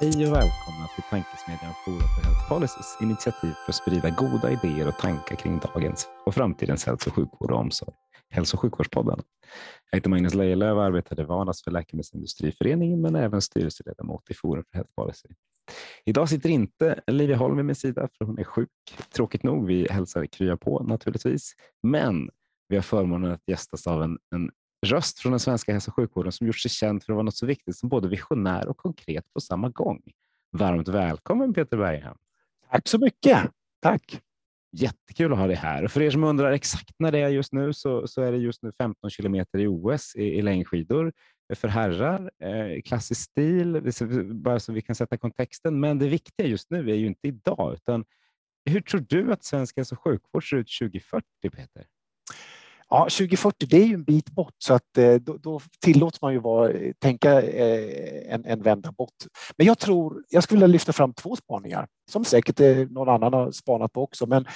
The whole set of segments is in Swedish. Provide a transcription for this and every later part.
Hej och välkomna till Tankesmedjan Forum för Health Policies initiativ för att sprida goda idéer och tankar kring dagens och framtidens hälso och sjukvård och omsorg. Hälso och sjukvårdspodden. Jag heter Magnus Lejelöw och arbetar i vardags för Läkemedelsindustriföreningen men även styrelseledamot i Forum för Health Policy. Idag sitter inte Livia Holm vid min sida för hon är sjuk. Tråkigt nog, vi hälsar krya på naturligtvis. Men vi har förmånen att gästas av en, en röst från den svenska hälso och sjukvården som gjort sig känd för att vara något så viktigt som både visionär och konkret på samma gång. Varmt välkommen Peter Berghem. Tack så mycket. Tack. Jättekul att ha dig här. För er som undrar exakt när det är just nu så, så är det just nu 15 kilometer i OS i, i längdskidor för herrar. Eh, klassisk stil, bara så vi kan sätta kontexten. Men det viktiga just nu är ju inte idag, utan hur tror du att svensk hälso och sjukvård ser ut 2040, Peter? Ja, 2040 det är ju en bit bort så att eh, då, då tillåts man ju vara, eh, tänka eh, en, en vända bort. Men jag tror, jag skulle vilja lyfta fram två spaningar som säkert någon annan har spanat på också. Men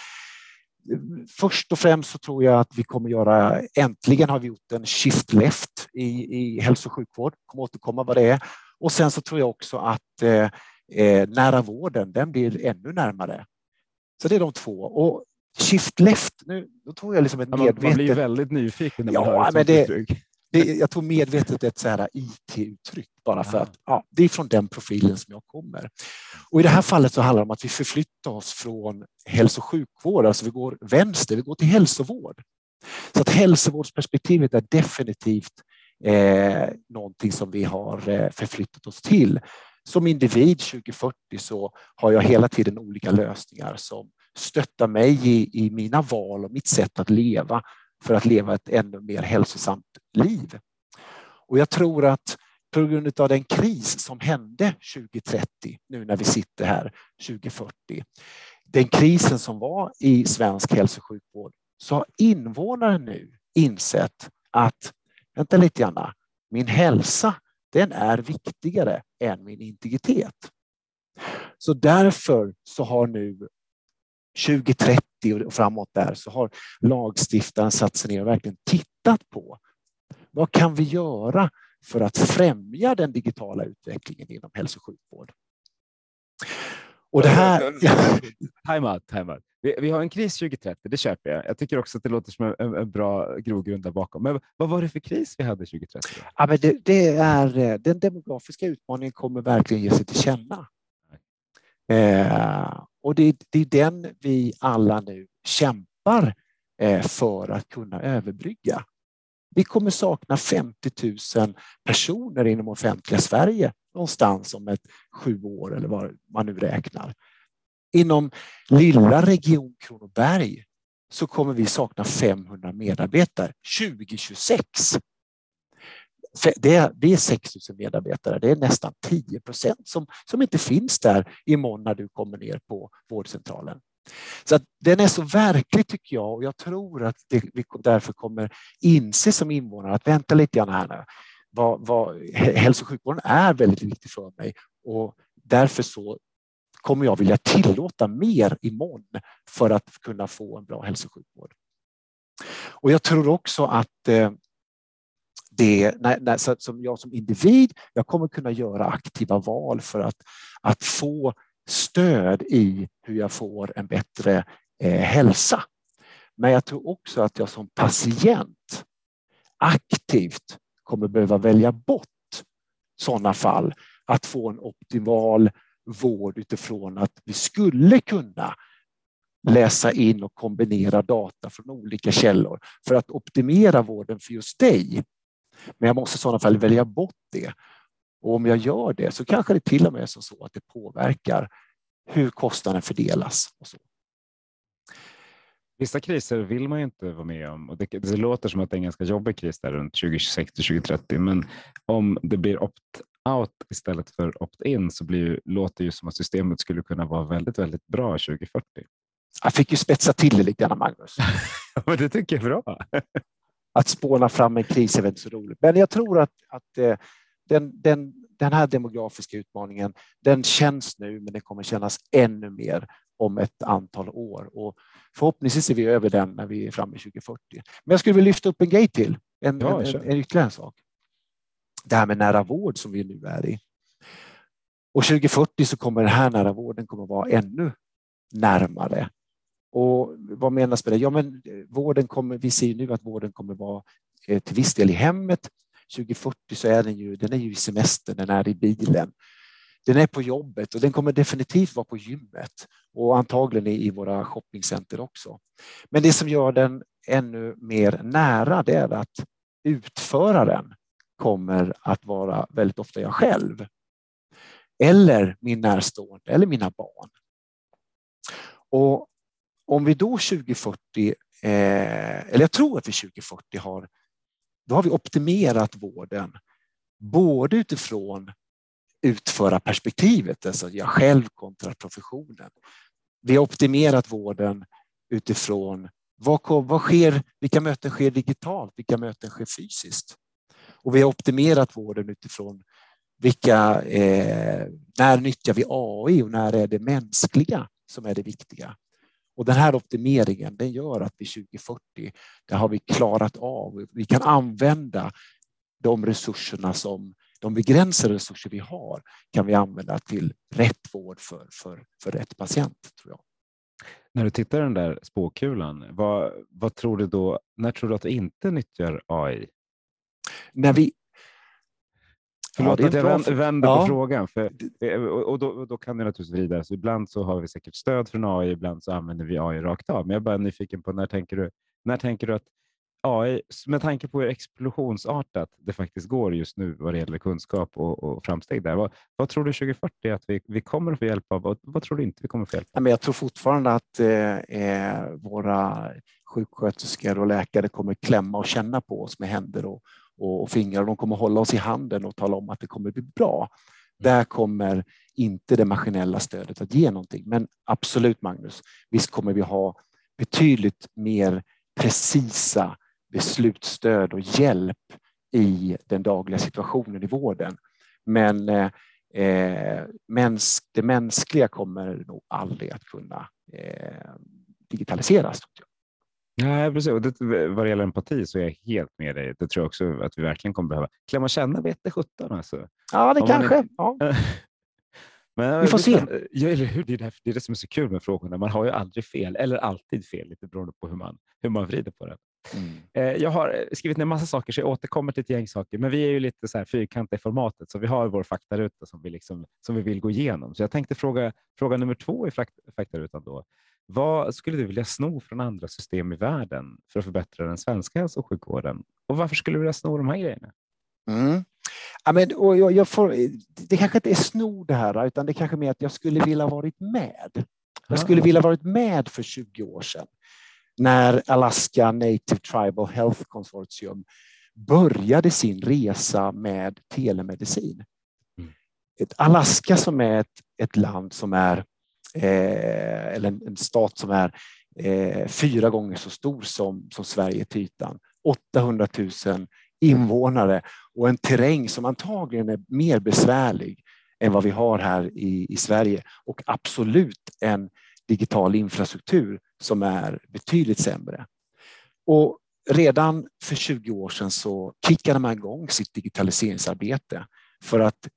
först och främst så tror jag att vi kommer göra, äntligen har vi gjort en shift left i, i hälso och sjukvård, kommer återkomma vad det är. Och sen så tror jag också att eh, nära vården, den blir ännu närmare. Så det är de två. Och shift left, nu då tror jag liksom ett medvetet... Man blir väldigt nyfiken när man ja, hör men det, det, Jag tror medvetet ett så här IT-uttryck bara för att ja, det är från den profilen som jag kommer. Och i det här fallet så handlar det om att vi förflyttar oss från hälso och sjukvård, alltså vi går vänster, vi går till hälsovård. Så att hälsovårdsperspektivet är definitivt eh, någonting som vi har eh, förflyttat oss till. Som individ 2040 så har jag hela tiden olika lösningar som stötta mig i, i mina val och mitt sätt att leva för att leva ett ännu mer hälsosamt liv. Och jag tror att på grund av den kris som hände 2030, nu när vi sitter här 2040, den krisen som var i svensk hälso och sjukvård, så har invånare nu insett att, vänta lite grann, min hälsa, den är viktigare än min integritet. Så därför så har nu 2030 och framåt där så har lagstiftaren satt sig ner och verkligen tittat på vad kan vi göra för att främja den digitala utvecklingen inom hälso och sjukvård. Och det här... time out, time out. Vi, vi, har en kris 2030, det köper jag. Jag tycker också att det låter som en, en bra grogrund där bakom. Men vad var det för kris vi hade 2030? Ja, men det, det är, den demografiska utmaningen kommer verkligen ge sig till känna. Eh, och det, det är den vi alla nu kämpar eh, för att kunna överbrygga. Vi kommer sakna 50 000 personer inom offentliga Sverige någonstans om ett sju år eller vad man nu räknar. Inom lilla Region Kronoberg så kommer vi sakna 500 medarbetare 2026 det är, det är 6 000 medarbetare, det är nästan 10 procent som, som inte finns där imorgon när du kommer ner på vårdcentralen. Så att den är så verklig tycker jag och jag tror att det, vi därför kommer inse som invånare att vänta lite grann här nu. Vad, vad, hälso och sjukvården är väldigt viktig för mig och därför så kommer jag vilja tillåta mer imorgon för att kunna få en bra hälso och sjukvård. Och jag tror också att eh, det, när, när, så som jag som individ, jag kommer kunna göra aktiva val för att, att få stöd i hur jag får en bättre eh, hälsa. Men jag tror också att jag som patient aktivt kommer behöva välja bort sådana fall, att få en optimal vård utifrån att vi skulle kunna läsa in och kombinera data från olika källor för att optimera vården för just dig. Men jag måste i sådana fall välja bort det. Och om jag gör det så kanske det till och med är så att det påverkar hur kostnaden fördelas. Och så. Vissa kriser vill man ju inte vara med om och det, det låter som att det är en ganska jobbig kris där runt 2026 till 2030. Men om det blir opt-out istället för opt-in så blir, låter det som att systemet skulle kunna vara väldigt, väldigt bra 2040. Jag fick ju spetsa till det lite grann, Magnus. Men det tycker jag är bra. Att spåna fram en kris är väldigt så roligt. Men jag tror att, att eh, den, den, den här demografiska utmaningen, den känns nu, men den kommer kännas ännu mer om ett antal år. Och förhoppningsvis är vi över den när vi är framme 2040. Men jag skulle vilja lyfta upp en grej till, en, ja, en, en, en ytterligare sak. Det här med nära vård som vi nu är i. Och 2040 så kommer den här nära vården kommer vara ännu närmare. Och vad menas med det? Ja, men eh, vården kommer, vi ser nu att vården kommer vara eh, till viss del i hemmet. 2040 så är den ju, den är ju i semestern, den är i bilen. Den är på jobbet och den kommer definitivt vara på gymmet och antagligen i våra shoppingcenter också. Men det som gör den ännu mer nära det är att utföraren kommer att vara väldigt ofta jag själv. Eller min närstående eller mina barn. Och om vi då 2040, eh, eller jag tror att vi 2040 har, då har vi optimerat vården både utifrån utförarperspektivet, alltså jag själv kontra professionen. Vi har optimerat vården utifrån vad, vad sker, vilka möten sker digitalt, vilka möten sker fysiskt? Och vi har optimerat vården utifrån vilka, eh, när nyttjar vi AI och när är det mänskliga som är det viktiga? Och den här optimeringen den gör att vi 2040 där har vi klarat av, vi kan använda de resurserna som de begränsade resurser vi har kan vi använda till rätt vård för, för, för rätt patient. tror jag. När du tittar den där spåkulan, vad, vad tror du då, när tror du att du inte nyttjar AI? När vi, Förlåt ja, att jag vänder på ja. frågan. För, och då, då, kan det naturligtvis vrida. Så ibland så har vi säkert stöd från AI, ibland så använder vi AI rakt av. Men jag är bara nyfiken på när tänker du, när tänker du att AI, med tanke på hur explosionsartat det faktiskt går just nu vad det gäller kunskap och, och framsteg där. Vad, vad, tror du 2040 att vi, vi kommer att få hjälp av? Vad, vad tror du inte vi kommer att få hjälp av? jag tror fortfarande att eh, våra sjuksköterskor och läkare kommer klämma och känna på oss med händer och, och fingrar. De kommer hålla oss i handen och tala om att det kommer bli bra. Mm. Där kommer inte det maskinella stödet att ge någonting. Men absolut Magnus, visst kommer vi ha betydligt mer precisa beslutsstöd och hjälp i den dagliga situationen i vården. Men eh, eh mäns det mänskliga kommer nog aldrig att kunna eh, digitaliseras. Nej, precis. Och det, vad det gäller empati så är jag helt med dig. Det tror jag också att vi verkligen kommer behöva. Klämma och känna vete sjutton alltså. Ja, det Om kanske. Är... Ja. Men, vi får se. Ja, eller hur? Det, är det, det är det som är så kul med frågorna. Man har ju aldrig fel, eller alltid fel, lite beroende på hur man, hur man vrider på det. Mm. Eh, jag har skrivit ner massa saker, så jag återkommer till ett gäng saker. Men vi är ju lite så här fyrkantiga i formatet, så vi har vår faktaruta som vi, liksom, som vi vill gå igenom. Så jag tänkte fråga fråga nummer två i faktarutan. Då. Vad skulle du vilja sno från andra system i världen för att förbättra den svenska hälso och sjukvården? Och varför skulle du vilja sno de här grejerna? Mm. Ja, men, och jag, jag får, det kanske inte är sno det här, utan det kanske är mer att jag skulle vilja varit med. Jag skulle vilja varit med för 20 år sedan när Alaska Native Tribal Health Consortium började sin resa med telemedicin. Mm. Ett Alaska som är ett, ett land som är, eh, eller en, en, stat som är eh, fyra gånger så stor som, som Sverige till ytan. 800 000 invånare och en terräng som antagligen är mer besvärlig än vad vi har här i, i Sverige och absolut en digital infrastruktur som är betydligt sämre. Och redan för 20 år sedan så kickade man igång sitt digitaliseringsarbete för att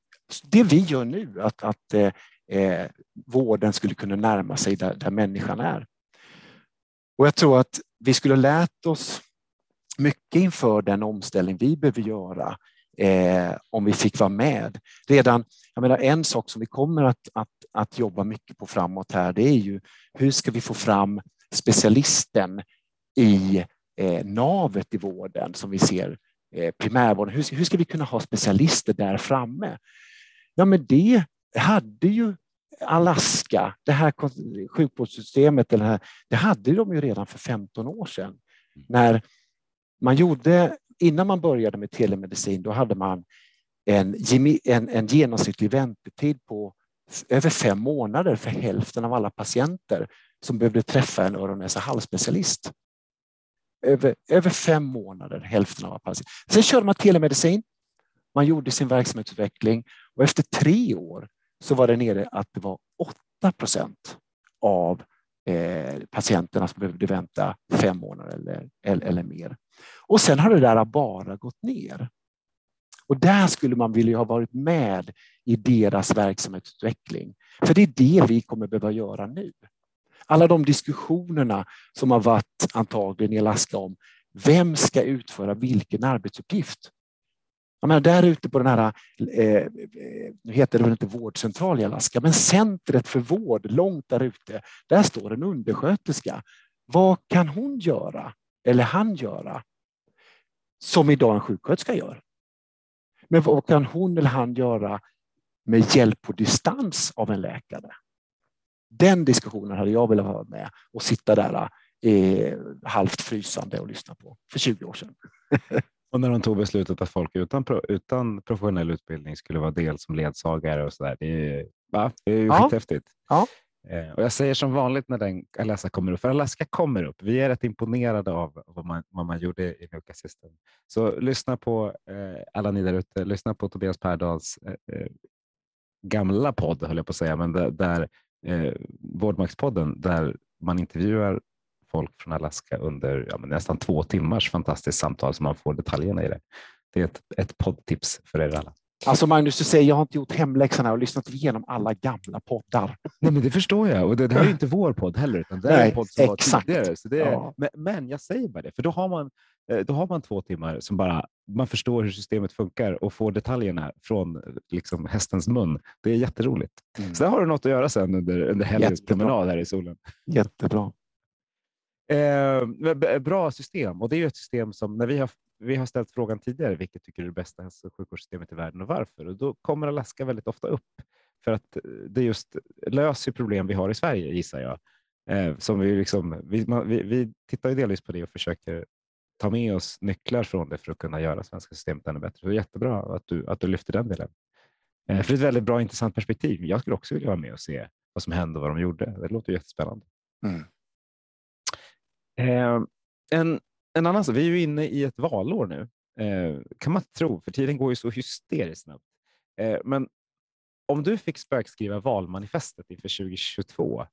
det vi gör nu, att, att eh, eh, vården skulle kunna närma sig där, där människan är. Och jag tror att vi skulle ha lärt oss mycket inför den omställning vi behöver göra eh, om vi fick vara med. Redan, jag menar, en sak som vi kommer att, att, att jobba mycket på framåt här, det är ju hur ska vi få fram specialisten i eh, navet i vården som vi ser eh, primärvården. Hur, hur ska vi kunna ha specialister där framme? Ja, men det hade ju Alaska, det här sjukvårdssystemet, det, här, det hade de ju redan för 15 år sedan. När man gjorde, innan man började med telemedicin, då hade man en, en, en genomsnittlig väntetid på över fem månader för hälften av alla patienter som behövde träffa en öron näsa halsspecialist. Över, över fem månader, hälften av alla patienter. Sen körde man telemedicin. Man gjorde sin verksamhetsutveckling och efter tre år så var det nere att det var 8 procent av eh, patienterna som behövde vänta fem månader eller, eller, eller, mer. Och sen har det där bara gått ner. Och där skulle man vilja ha varit med i deras verksamhetsutveckling. För det är det vi kommer behöva göra nu. Alla de diskussionerna som har varit antagligen i Alaska om vem ska utföra vilken arbetsuppgift? Jag menar, där ute på den här, eh, eh, nu heter det väl inte vårdcentral i Alaska, men centret för vård långt där ute, där står en undersköterska. Vad kan hon göra eller han göra som idag en sjuksköterska gör? Men vad kan hon eller han göra med hjälp på distans av en läkare? Den diskussionen hade jag velat vara med och sitta där eh, halvt frysande och lyssna på för 20 år sedan. Och när de tog beslutet att folk utan, utan professionell utbildning skulle vara del som ledsagare och så där. Det är, va? Det är ju ja. skithäftigt. Ja. Eh, och jag säger som vanligt när den Alaska kommer upp, för Alaska kommer upp. Vi är rätt imponerade av vad man, vad man gjorde i Nuka System. Så lyssna på eh, alla ni där ute. Lyssna på Tobias Perdals eh, eh, gamla podd, höll jag på att säga, men där, där eh, Vårdmaktspodden, där man intervjuar folk från Alaska under ja, nästan två timmars fantastiskt samtal så man får detaljerna i det. Det är ett, ett poddtips för er alla. Alltså Magnus, du säger jag har inte gjort hemläxan och lyssnat igenom alla gamla poddar. Nej, men det förstår jag. Och det, här är inte vår podd heller, utan det är en podd som exakt. var tidigare. Så det är, ja. men, men, jag säger bara det, för då har, man, eh, då har man två timmar som bara man förstår hur systemet funkar och får detaljerna från liksom, hästens mun. Det är jätteroligt. Mm. Så där har du något att göra sen under, under helgens promenad här i solen. Jättebra. Eh, bra system och det är ju ett system som när vi har, vi har ställt frågan tidigare, vilket tycker du är det bästa hälso och sjukvårdssystemet i världen och varför? Och då kommer Alaska väldigt ofta upp för att eh, det just löser problem vi har i Sverige gissar jag. Eh, som vi, liksom, vi, man, vi, vi tittar ju delvis på det och försöker ta med oss nycklar från det för att kunna göra svenska systemet ännu bättre. Så det är jättebra att du, att du lyfter den delen. Eh, för det är ett väldigt bra intressant perspektiv. Jag skulle också vilja vara med och se vad som hände och vad de gjorde. Det låter jättespännande. Mm. Eh, en, en annan sak, vi är ju inne i ett valår nu, eh, kan man tro, för tiden går ju så hysteriskt snabbt. Eh, men om du fick spökskriva valmanifestet inför 2022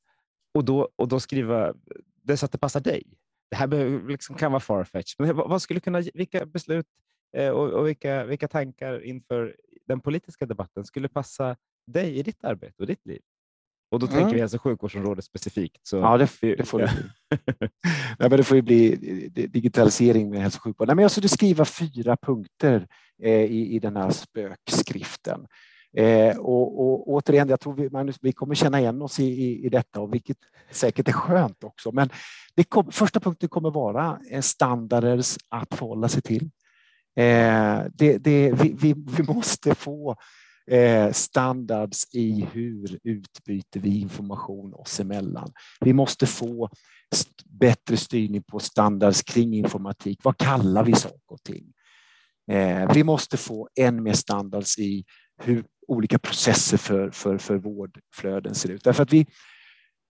och då, och då skriva det så att det passar dig. Det här liksom kan vara farfetch, men vad skulle kunna, vilka beslut eh, och, och vilka, vilka tankar inför den politiska debatten skulle passa dig i ditt arbete och ditt liv? Och då tänker mm. vi hälso och sjukvårdsområdet specifikt. Så... Ja, det, det får det. Nej, men det får ju bli digitalisering med hälso och sjukvård. Nej, men jag skulle skriva fyra punkter eh, i, i den här spökskriften. Eh, och, och återigen, jag tror vi, Magnus, vi kommer känna igen oss i, i, i detta, och vilket säkert är skönt också. Men det kom, första punkten kommer vara standarder att förhålla sig till. Eh, det, det, vi, vi, vi måste få Eh, standards i hur utbyter vi information oss emellan. Vi måste få bättre styrning på standards kring informatik. Vad kallar vi saker och ting? Eh, vi måste få än mer standards i hur olika processer för, för, för vårdflöden ser ut. Därför att vi,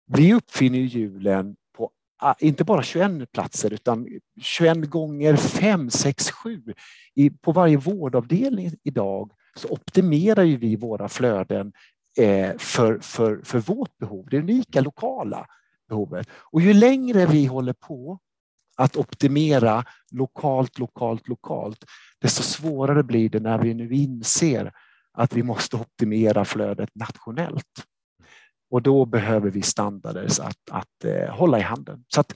vi uppfinner hjulen på ah, inte bara 21 platser utan 21 gånger 5, 6, 7 i, på varje vårdavdelning idag så optimerar ju vi våra flöden eh, för, för, för vårt behov, det unika lokala behovet. Och ju längre vi håller på att optimera lokalt, lokalt, lokalt, desto svårare blir det när vi nu inser att vi måste optimera flödet nationellt. Och då behöver vi standarder att, att eh, hålla i handen. Så att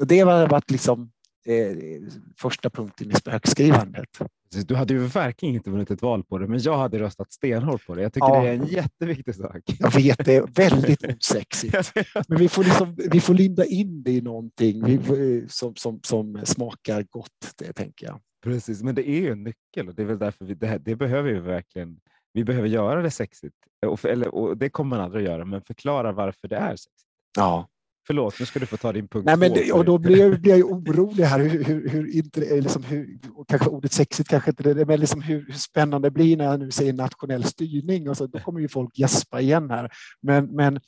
det har varit liksom, första punkten i spökskrivandet. Du hade ju verkligen inte vunnit ett val på det, men jag hade röstat stenhårt på det. Jag tycker ja. det är en jätteviktig sak. Jag vet, det är väldigt osexigt. Men vi får, liksom, vi får linda in det i någonting vi, som, som, som smakar gott, det tänker jag. Precis, men det är ju en nyckel och det är väl därför vi, det, här, det behöver vi verkligen vi behöver göra det sexigt. Och, eller, och det kommer man aldrig att göra, men förklara varför det är sexigt. Ja. Förlåt, nu ska du få ta din punkt Nej, men, två. och då blir jag, blir jag orolig här. Hur, hur, hur, inte, liksom hur, kanske ordet sexigt kanske inte det, men liksom hur, hur spännande det blir när jag nu säger nationell styrning. Och så, då kommer ju folk gäspa igen här. Men, men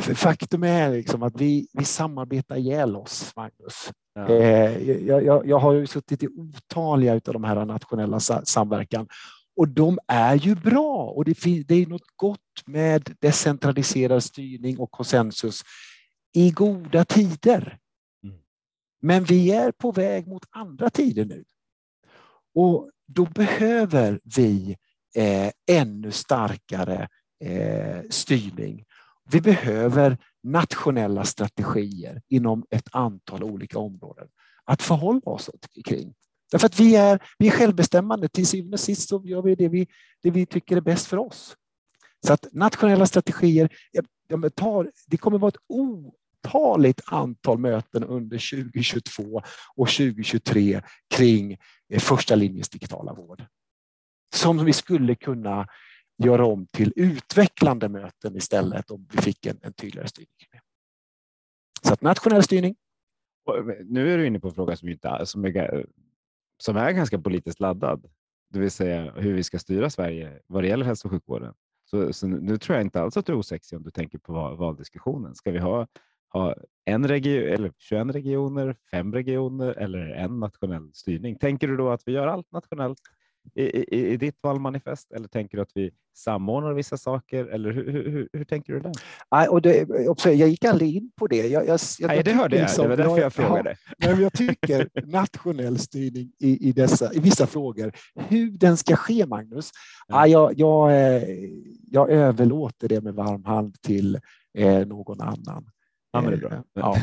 faktum är liksom att vi, vi samarbetar ihjäl oss, Magnus. Ja. Eh, jag, jag, jag har ju suttit i otaliga av de här nationella samverkan och de är ju bra och det, det är något gott med decentraliserad styrning och konsensus i goda tider. Mm. Men vi är på väg mot andra tider nu. Och då behöver vi eh, ännu starkare eh, styrning. Vi behöver nationella strategier inom ett antal olika områden att förhålla oss kring. Därför att vi är, vi är självbestämmande. Till syvende och sist så gör vi det vi, det vi tycker är bäst för oss. Så att nationella strategier, tar, det kommer vara ett otaligt antal möten under 2022 och 2023 kring eh, första linjens digitala vård. Som vi skulle kunna göra om till utvecklande möten istället om vi fick en, en tydligare styrning. Så att nationell styrning. Eh, nu är du inne på en fråga som, inte, som, är, som är ganska politiskt laddad, det vill säga hur vi ska styra Sverige vad det gäller hälso och sjukvården. Så, så nu tror jag inte alls att du är osexig om du tänker på valdiskussionen. Ska vi ha, ha en region, eller 21 regioner, fem regioner eller en nationell styrning? Tänker du då att vi gör allt nationellt i, i, i ditt valmanifest eller tänker du att vi samordnar vissa saker? Eller hur, hur, hur tänker du där? Nej, och det, jag gick aldrig in på det. Jag, jag, jag Nej, det hörde jag. Liksom, det var därför jag frågade. Ja, men jag tycker nationell styrning i, i, dessa, i vissa frågor, hur den ska ske, Magnus, ja. jag, jag, eh, jag överlåter det med varm hand till eh, någon annan. Ja, men det är bra. Eh, ja.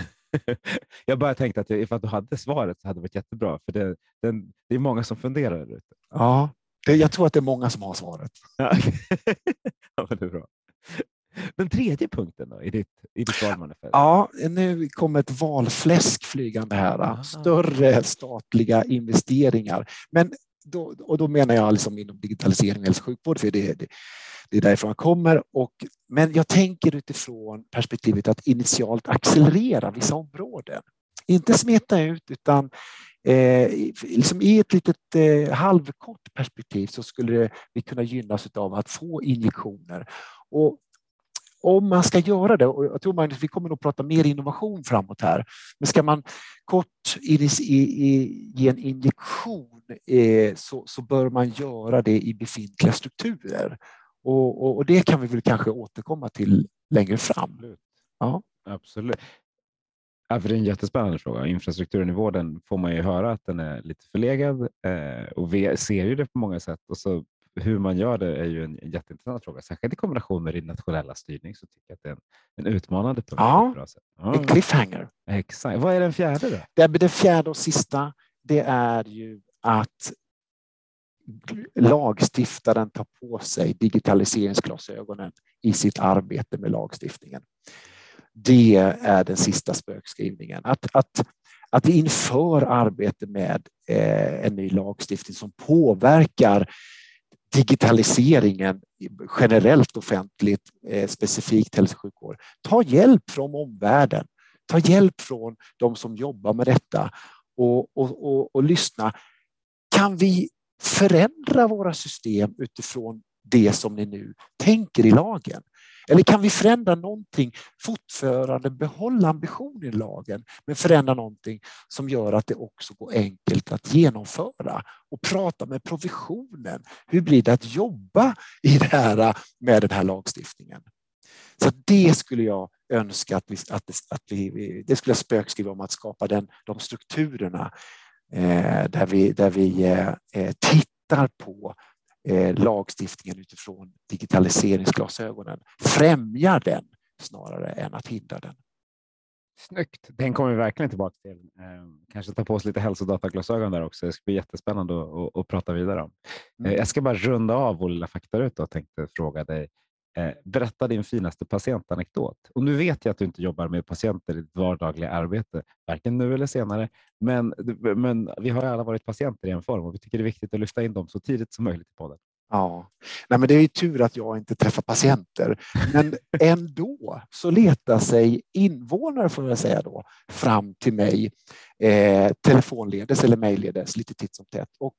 jag bara tänkte att ifall du hade svaret så hade det varit jättebra, för det, det, det är många som funderar där ute. Ja, det, jag tror att det är många som har svaret. ja, men det är bra. Den tredje punkten då, i ditt, i ditt valmanifest? Ja, nu kommer ett valfläsk flygande här. Aha. Större statliga investeringar. Men då, och då menar jag liksom inom digitalisering och hälso och sjukvård, för det, det, det är därifrån jag kommer. Och, men jag tänker utifrån perspektivet att initialt accelerera vissa områden. Inte smeta ut, utan eh, liksom i ett litet eh, halvkort perspektiv så skulle vi kunna gynnas av att få injektioner. Och om man ska göra det, och jag tror Magnus, vi kommer nog prata mer innovation framåt här, men ska man kort ge en injektion eh, så, så bör man göra det i befintliga strukturer. Och, och, och, det kan vi väl kanske återkomma till längre fram. Absolut. Ja. Absolut. Ja, för det är en jättespännande fråga. Infrastrukturen i vården får man ju höra att den är lite förlegad eh, och vi ser ju det på många sätt. Och så hur man gör det är ju en, jätteintressant fråga. Särskilt i kombination med din nationella styrning så tycker jag att det är en, en utmanande punkt. Ja, ja. en cliffhanger. Exakt. Vad är den fjärde då? Det, det fjärde och sista, det är ju att lagstiftaren tar på sig digitaliseringsglasögonen i sitt arbete med lagstiftningen. Det är den sista spökskrivningen. Att, att, att vi inför arbete med eh, en ny lagstiftning som påverkar digitaliseringen generellt offentligt, eh, specifikt hälso och sjukvård. Ta hjälp från omvärlden. Ta hjälp från de som jobbar med detta och, och, och, och lyssna. Kan vi förändra våra system utifrån det som ni nu tänker i lagen? Eller kan vi förändra någonting, fortfarande behålla ambitionen i lagen, men förändra någonting som gör att det också går enkelt att genomföra och prata med provisionen. Hur blir det att jobba i det här med den här lagstiftningen? Så det skulle jag önska att vi, att, att vi, det skulle jag spökskriva om att skapa den, de strukturerna där vi, där vi eh, tittar på eh, lagstiftningen utifrån digitaliseringsglasögonen, främjar den snarare än att hindra den. Snyggt. Den kommer vi verkligen tillbaka till. Eh, kanske ta på oss lite hälsodataglasögon där också. Det ska bli jättespännande att, att, att prata vidare om. Mm. Jag ska bara runda av vår lilla faktaruta och tänkte fråga dig Eh, berätta din finaste patientanekdot. Och nu vet jag att du inte jobbar med patienter i ditt vardagliga arbete, varken nu eller senare. Men, men vi har alla varit patienter i en form och vi tycker det är viktigt att lyfta in dem så tidigt som möjligt i podden. Ja, Nej, men det är ju tur att jag inte träffar patienter. Men ändå så letar sig invånare, får jag säga då, fram till mig eh, telefonledes eller mejlledes lite titt som tätt. Och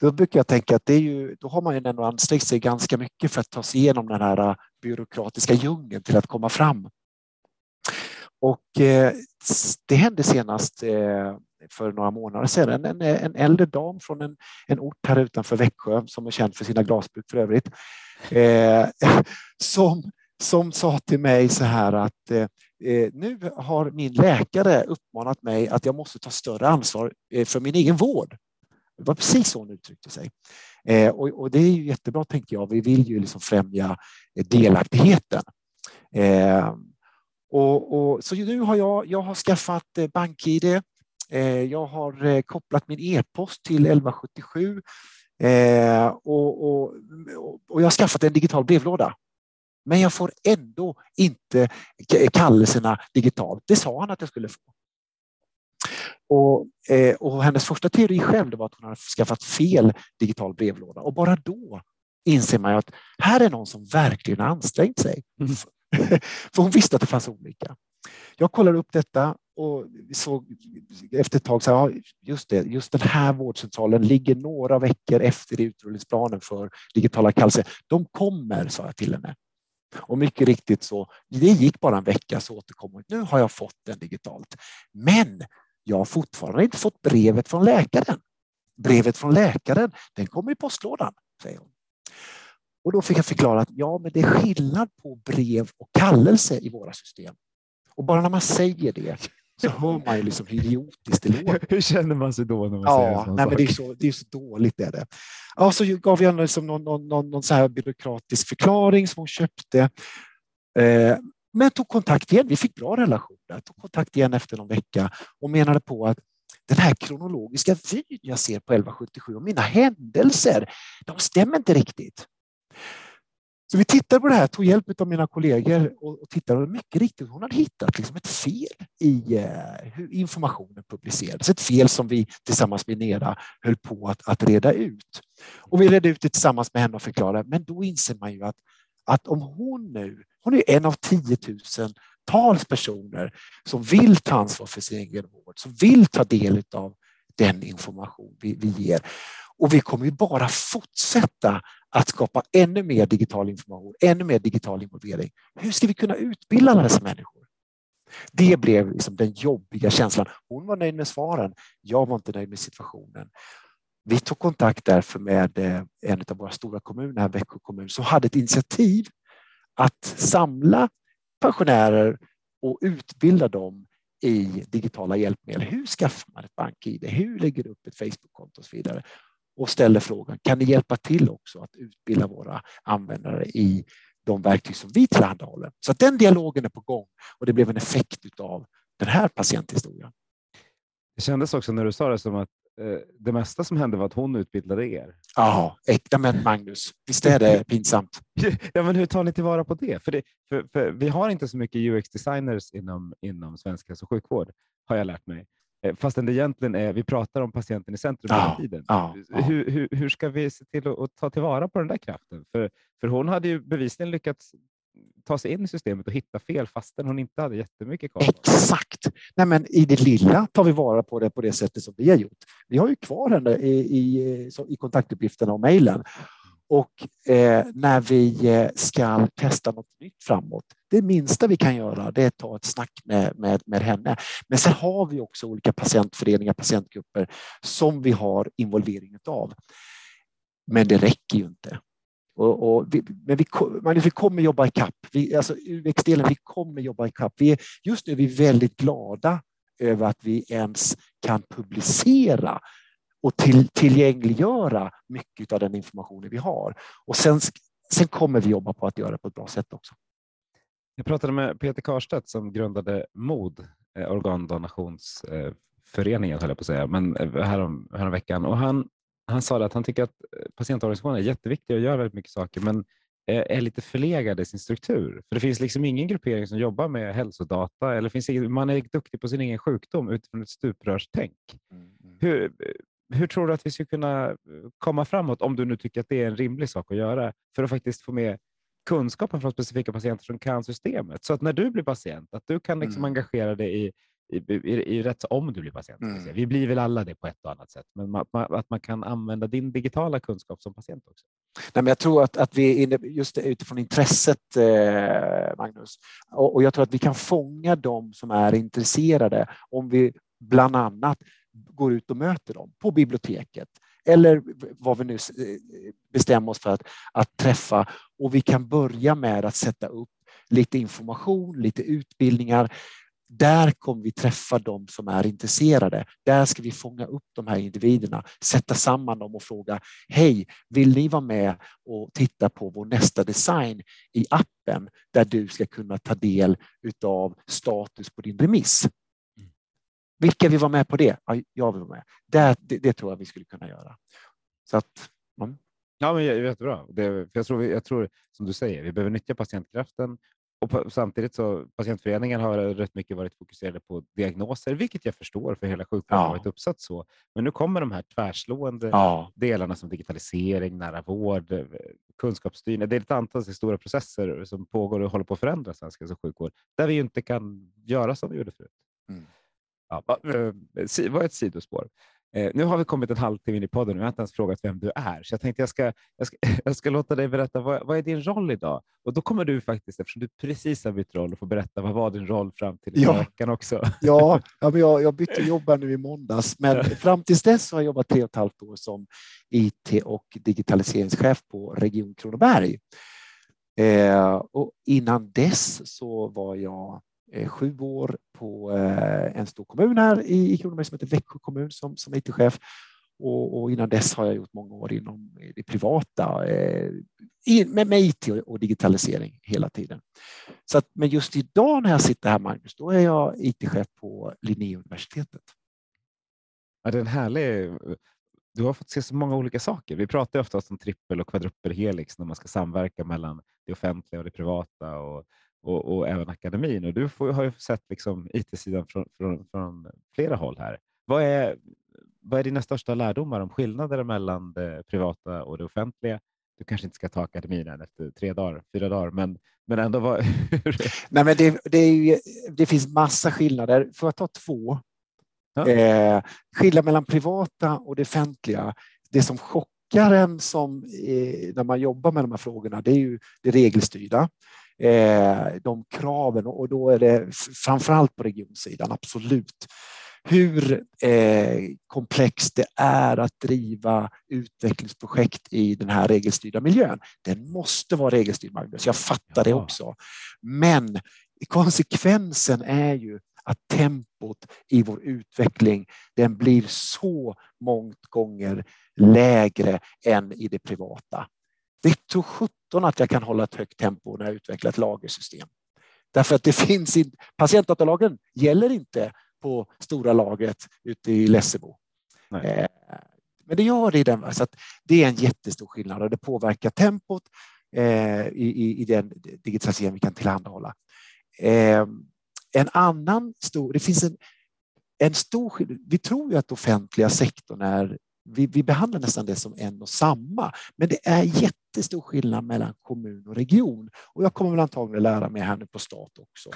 då brukar jag tänka att det är ju, då har man ju ändå ansträngt sig ganska mycket för att ta sig igenom den här äh, byråkratiska djungeln till att komma fram. Och eh, det hände senast eh, för några månader sedan. En, en äldre dam från en, en ort här utanför Växjö som är känd för sina glasbruk för övrigt. Eh, som, som sa till mig så här att eh, eh, nu har min läkare uppmanat mig att jag måste ta större ansvar eh, för min egen vård. Det var precis så hon uttryckte sig. Eh, och, och, det är ju jättebra, tänker jag. Vi vill ju liksom främja eh, delaktigheten. Eh, och, och, så nu har jag, jag har skaffat eh, BankID, Eh, jag har eh, kopplat min e-post till 1177 eh, och, och, och jag har skaffat en digital brevlåda. Men jag får ändå inte kallelserna digitalt. Det sa han att jag skulle få. Och, och hennes första teori själv var att hon hade skaffat fel digital brevlåda och bara då inser man att här är någon som verkligen ansträngt sig. Mm. För hon visste att det fanns olika. Jag kollar upp detta och såg efter ett tag så ja, just det, just den här vårdcentralen ligger några veckor efter utrullningsplanen för digitala kallelser. De kommer, sa jag till henne. Och mycket riktigt så, det gick bara en vecka så återkom hon. Nu har jag fått den digitalt. Men jag har fortfarande inte fått brevet från läkaren. Brevet från läkaren, den kommer i postlådan, säger hon. Och då fick jag förklara att ja, men det är skillnad på brev och kallelse i våra system. Och bara när man säger det så hör man ju liksom hur idiotiskt det låter. Hur känner man sig då? när man ja, säger nej, men det är, så, det är så dåligt. Är det. Ja, så gav jag liksom någon, någon, någon, någon så här byråkratisk förklaring som hon köpte. Eh, men tog kontakt igen. Vi fick bra relationer. Tog kontakt igen efter någon vecka och menade på att den här kronologiska vyn jag ser på 1177 och mina händelser, de stämmer inte riktigt. Så vi tittade på det här, tog hjälp av mina kollegor och, tittade och mycket riktigt, hon hade hittat liksom ett fel i eh, hur informationen publicerades. Ett fel som vi tillsammans med Nera höll på att, att reda ut. Och vi redde ut det tillsammans med henne och förklarade, men då inser man ju att, att om hon nu, hon är en av tiotusentals personer som vill ta ansvar för sin egen vård, som vill ta del av den information vi, vi ger. Och vi kommer ju bara fortsätta att skapa ännu mer digital information, ännu mer digital involvering. Hur ska vi kunna utbilda alla dessa människor? Det blev liksom den jobbiga känslan. Hon var nöjd med svaren. Jag var inte nöjd med situationen. Vi tog kontakt därför med eh, en av våra stora kommuner, Växjö kommun, som hade ett initiativ att samla pensionärer och utbilda dem i digitala hjälpmedel. Hur skaffar man ett bank-id? Hur lägger du upp ett Facebook-konto och så vidare? och ställer frågan, kan ni hjälpa till också att utbilda våra användare i de verktyg som vi tillhandahåller? Så att den dialogen är på gång och det blev en effekt av den här patienthistorien. Det kändes också när du sa det som att eh, det mesta som hände var att hon utbildade er. Ja, äkta men Magnus, visst är det pinsamt? Ja, men hur tar ni tillvara på det? För, det, för, för vi har inte så mycket UX-designers inom, inom svensk hälso och sjukvård, har jag lärt mig. Eh, fastän det egentligen är, vi pratar om patienten i centrum hela tiden. Ja, ja. Hur, hur, hur, ska vi se till att, att, ta tillvara på den där kraften? För, för hon hade ju bevisligen lyckats ta sig in i systemet och hitta fel fastän hon inte hade jättemycket koll. Exakt! Nej, men I det lilla tar vi vara på det på det sättet som vi har gjort. Vi har ju kvar henne i, i, i kontaktuppgifterna och mejlen. Och eh, när vi eh, ska testa något nytt framåt, det minsta vi kan göra det är att ta ett snack med, med, med henne. Men sen har vi också olika patientföreningar, patientgrupper som vi har involvering av. Men det räcker ju inte. Och, och vi, men vi, vi kommer jobba i kapp. Vi, alltså UX-delen, vi kommer jobba i kapp. Vi är, just nu är vi väldigt glada över att vi ens kan publicera och till, tillgängliggöra mycket av den informationen vi har. Och sen, sen kommer vi jobba på att göra det på ett bra sätt också. Jag pratade med Peter Karstedt som grundade MOD, eh, organdonationsföreningen, höll jag på att säga, men eh, härom, härom veckan. Och han, han sa att han tycker att patientorganisationen är jätteviktig och gör väldigt mycket saker, men är lite förlegad i sin struktur. För Det finns liksom ingen gruppering som jobbar med hälsodata eller finns man är duktig på sin egen sjukdom utifrån ett stuprörstänk. Mm, mm. Hur, hur tror du att vi ska kunna komma framåt, om du nu tycker att det är en rimlig sak att göra, för att faktiskt få med kunskapen från specifika patienter som kan systemet. Så att när du blir patient, att du kan liksom Mm. engagera dig i, i, i, rätt, om du blir patient. Mm. Vi blir väl alla det på ett och annat sätt, men ma- ma- att man kan använda din digitala kunskap som patient också. Nej, men jag tror att, att vi är inne just utifrån intresset, eh, Magnus, och, och jag tror att vi kan fånga dem som är intresserade om vi bland annat går ut och möter dem på biblioteket eller vad vi nu eh, bestämmer oss för att, att träffa. Och vi kan börja med att sätta upp lite information, lite utbildningar. Där kommer vi träffa dem som är intresserade. Där ska vi fånga upp de här individerna, sätta samman dem och fråga Hej, vill ni vara med och titta på vår nästa design i appen där du ska kunna ta del av status på din remiss? Vilka vill vara med på det? Ja, jag vill vara med. Det, det, det tror jag vi skulle kunna göra. Så att, mm. Ja, men jä- jättebra. Det, för jag, tror, jag tror, som du säger, vi behöver nyttja patientkraften och samtidigt så patientföreningen har rätt mycket varit fokuserade på diagnoser, vilket jag förstår för hela sjukvården har Ja. varit uppsatt så. Men nu kommer de här tvärslående ja, delarna som digitalisering, nära vård, eh, kunskapsstyrning. Det är ett antal stora processer som pågår och håller på att förändra svensk hälso och sjukvård, där vi inte kan göra som vi gjorde förut. Mm. Ja, eh, var ett sidospår. Eh, nu har vi kommit en halvtimme in i podden och jag har inte ens frågat vem du är, så jag tänkte jag ska, jag ska, jag ska låta dig berätta vad, vad är din roll idag? Och då kommer du faktiskt, eftersom du precis har bytt roll, och få berätta vad var din roll fram till Ja. veckan också. ja, ja men jag, jag bytte jobb här nu i måndags, men fram tills dess har jag jobbat tre och ett halvt år som IT och digitaliseringschef på Region Kronoberg. Eh, och innan dess så var jag Eh, sju år på eh, en stor kommun här i, i Kronoberg som heter Växjö kommun som, som IT-chef. Och, och innan dess har jag gjort många år inom det privata eh, med, med IT och, och digitalisering hela tiden. Så att, men just idag när jag sitter här, Magnus, då är jag IT-chef på Linnéuniversitetet. Ja, det är en härlig... Du har fått se så många olika saker. Vi pratar ofta om trippel och kvadruppelhelix när man ska samverka mellan det offentliga och det privata och, och, och även akademin. Och du får, har ju sett liksom IT-sidan från, från, från flera håll här. Vad är, vad är dina största lärdomar om skillnader mellan det privata och det offentliga? Du kanske inte ska ta akademin än efter tre dagar, fyra dagar, men, men ändå. Vad, Nej, men det, det, ju, det finns massa skillnader. Får jag ta två? Ja. Eh, skillnad mellan privata och det offentliga. Det som chockar en som, eh, när man jobbar med de här frågorna, det är ju det regelstyrda. Eh, de kraven och då är det framförallt på regionsidan, absolut. Hur eh, komplext det är att driva utvecklingsprojekt i den här regelstyrda miljön. Den måste vara regelstyrd, Magnus. Jag fattar det också. Men konsekvensen är ju att tempot i vår utveckling den blir så mångt gånger lägre än i det privata. Det tror sjutton att jag kan hålla ett högt tempo när jag utvecklar ett lagersystem. Därför att det finns inte, patientdatalagen gäller inte på stora lagret ute i Lessebo. Eh, Men det gör det i den. Så det är en jättestor skillnad och det påverkar tempot eh, i, i, den digitalisering vi kan tillhandahålla. Eh, en annan stor, det finns en, en stor Vi tror ju att offentliga sektorn är, vi, vi behandlar nästan det som en och samma, men det är jättestor skillnad mellan kommun och region. Och jag kommer väl antagligen lära mig här nu på stat också.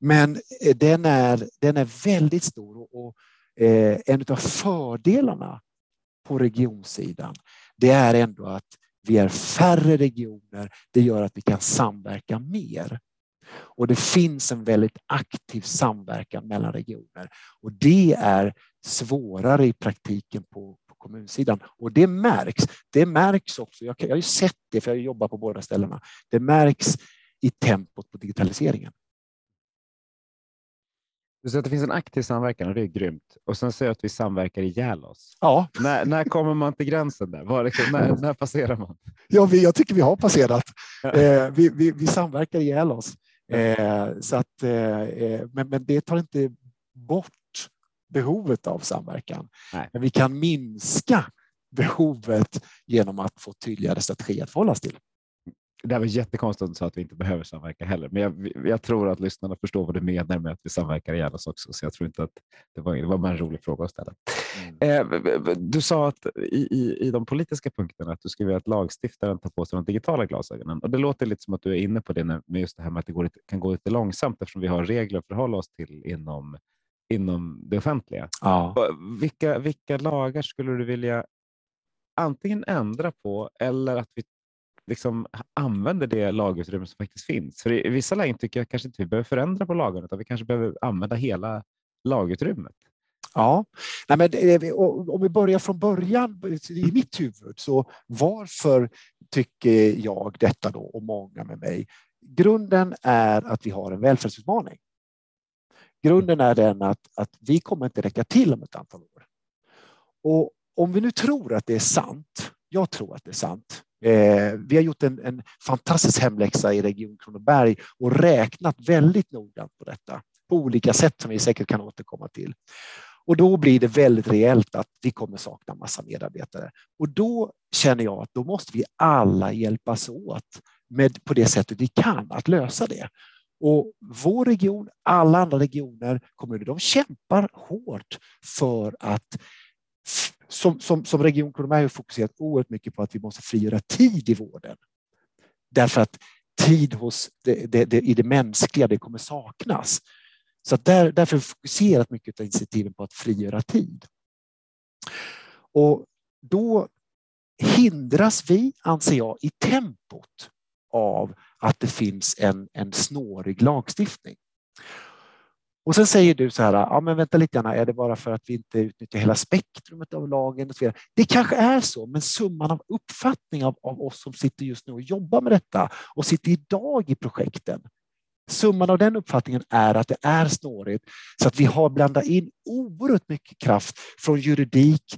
Men eh, den är, den är väldigt stor och, och eh, en av fördelarna på regionsidan, det är ändå att vi är färre regioner. Det gör att vi kan samverka mer. Och det finns en väldigt aktiv samverkan mellan regioner och det är svårare i praktiken på kommunsidan. Och det märks. Det märks också. Jag, har ju sett det för jag jobbar på båda ställena. Det märks i tempot på digitaliseringen. Du säger att det finns en aktiv samverkan och det är grymt. Och sen säger att vi samverkar ihjäl oss. Ja, När, när kommer man till gränsen där? Var liksom, när, när passerar man? ja vi, jag tycker vi har passerat. Eh, vi, vi, vi samverkar ihjäl oss. Eh, så att, eh, eh, men, men det tar inte bort behovet av samverkan. Nej. Men vi kan minska behovet genom att få tydligare strategier att förhålla oss till. det var jättekonstigt att du sa att vi inte behöver samverka heller, men jag, jag, tror att lyssnarna förstår vad du menar med att vi samverkar ihjäl oss också, så jag tror inte att det var, det var bara en rolig fråga att ställa. Mm. Eh, du sa att i, i, i de politiska punkterna att du skulle vilja att lagstiftaren tar på sig de digitala glasögonen och det låter lite som att du är inne på det med just det här med att det går, kan gå lite långsamt eftersom vi har regler att förhålla oss till inom inom det offentliga. Ja. Vilka, vilka lagar skulle du vilja antingen ändra på eller att vi liksom använder det lagutrymme som faktiskt finns. För i vissa lägen tycker jag kanske inte vi behöver förändra på lagen utan vi kanske behöver använda hela lagutrymmet. Ja, Nej, men om vi börjar från början i mitt huvud, så varför tycker jag detta då och många med mig? Grunden är att vi har en välfärdsutmaning. Grunden är den att, att vi kommer inte räcka till om ett antal år. Och om vi nu tror att det är sant, jag tror att det är sant, Eh, vi har gjort en, en, fantastisk hemläxa i Region Kronoberg och räknat väldigt noggrant på detta på olika sätt som vi säkert kan återkomma till. Och då blir det väldigt reellt att vi kommer sakna massa medarbetare. Och då känner jag att då måste vi alla hjälpas åt med, på det sättet vi kan att lösa det. Och vår region, alla andra regioner, kommuner, de kämpar hårt för att som, som, som Region Kronoberg har fokuserat oerhört mycket på att vi måste frigöra tid i vården. Därför att tid hos det, det, det, i det mänskliga, det kommer saknas. Så där, därför har vi fokuserat mycket av initiativen på att frigöra tid. Och då hindras vi, anser jag, i tempot av att det finns en, en snårig lagstiftning. Och sen säger du så här, ja men vänta lite grann, är det bara för att vi inte utnyttjar hela spektrumet av lagen? Och så vidare? Det kanske är så, men summan av uppfattning av, av oss som sitter just nu och jobbar med detta och sitter idag i projekten, Summan av den uppfattningen är att det är snårigt så att vi har blandat in oerhört mycket kraft från juridik,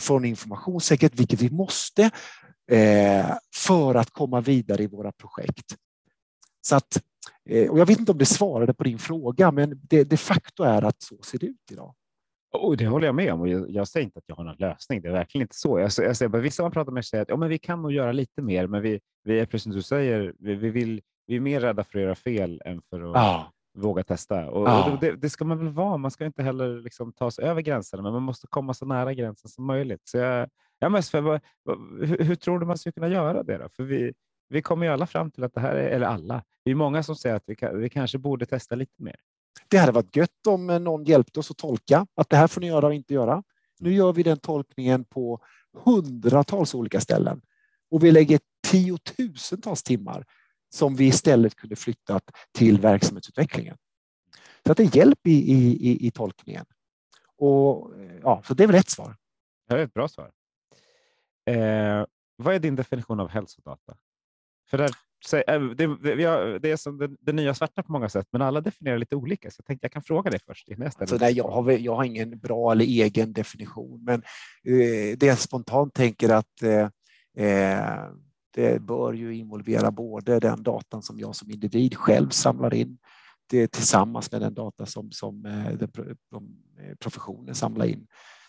från informationssäkerhet, vilket vi måste för att komma vidare i våra projekt. Så att Eh, och jag vet inte om det svarade på din fråga, men det de facto är att så ser det ut idag. Oh, det håller jag med om och jag, jag, säger inte att jag har någon lösning. Det är verkligen inte så. Jag, jag säger, vissa man pratar med säger att ja, men vi kan nog göra lite mer, men vi, vi är precis som du säger, vi, vi, vill, vi är mer rädda för att göra fel än för att ah. Våga testa. Och, ah. och det, det, ska man väl vara. Man ska inte heller liksom ta sig över gränserna, men man måste komma så nära gränsen som möjligt. Så jag, jag mest för, hur, hur, tror du man ska kunna göra det? Då? För vi, vi kommer ju alla fram till att det här är, eller alla, det är många som säger att vi, vi kanske borde testa lite mer. Det hade varit gött om någon hjälpte oss att tolka att det här får ni göra och inte göra. Nu gör vi den tolkningen på hundratals olika ställen och vi lägger tiotusentals timmar som vi istället kunde flyttat till verksamhetsutvecklingen. Så att det är hjälp i, i, i, tolkningen. Och, ja, så det är väl ett svar. Det är ett bra svar. Eh, vad är din definition av hälsodata? För där, äh, det, det, det är som det, det, nya svarta på många sätt, men alla definierar lite olika. Så jag tänkte jag kan fråga dig först. Alltså, nej, jag, har, jag har ingen bra eller egen definition, men eh, det jag spontant tänker att eh, eh, det bör ju involvera både den datan som jag som individ själv samlar in det tillsammans med den data som, som eh, den, eh, professionen samlar in.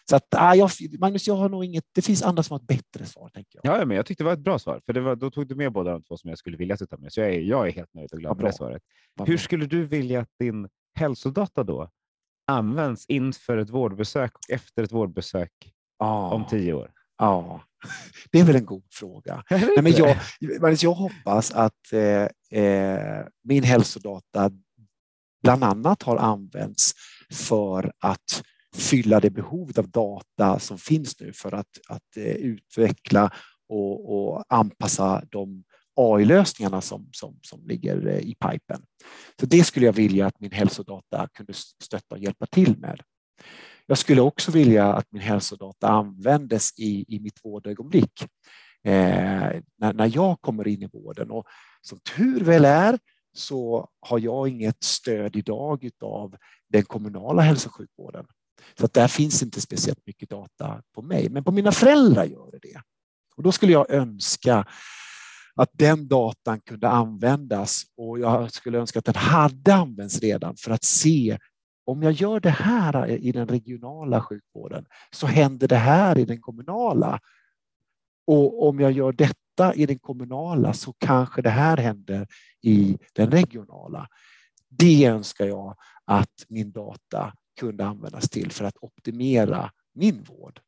Så att, ah, jag, Magnus, jag har nog inget. Det finns andra som har ett bättre svar. Tänker jag. Ja, men jag tyckte det var ett bra svar, för det var, då tog du med båda de två som jag skulle vilja tar med. Så jag är, jag är helt nöjd och glad med det svaret. Hur skulle du vilja att din hälsodata då används inför ett vårdbesök och efter ett vårdbesök ah. om tio år? Ja, det är väl en god fråga. Nej, men jag, jag hoppas att eh, eh, min hälsodata bland annat har använts för att fylla det behovet av data som finns nu för att, att eh, utveckla och, och anpassa de AI-lösningarna som, som, som ligger eh, i pipen. Så det skulle jag vilja att min hälsodata kunde stötta och hjälpa till med. Jag skulle också vilja att min hälsodata användes i, i mitt vårdögonblick eh, när, när jag kommer in i vården. Och som tur väl är så har jag inget stöd idag av den kommunala hälso och sjukvården. Så att där finns inte speciellt mycket data på mig, men på mina föräldrar gör det det. Och då skulle jag önska att den datan kunde användas och jag skulle önska att den hade använts redan för att se om jag gör det här i den regionala sjukvården så händer det här i den kommunala. Och om jag gör detta i den kommunala så kanske det här händer i den regionala. Det önskar jag att min data kunde användas till för att optimera min vård.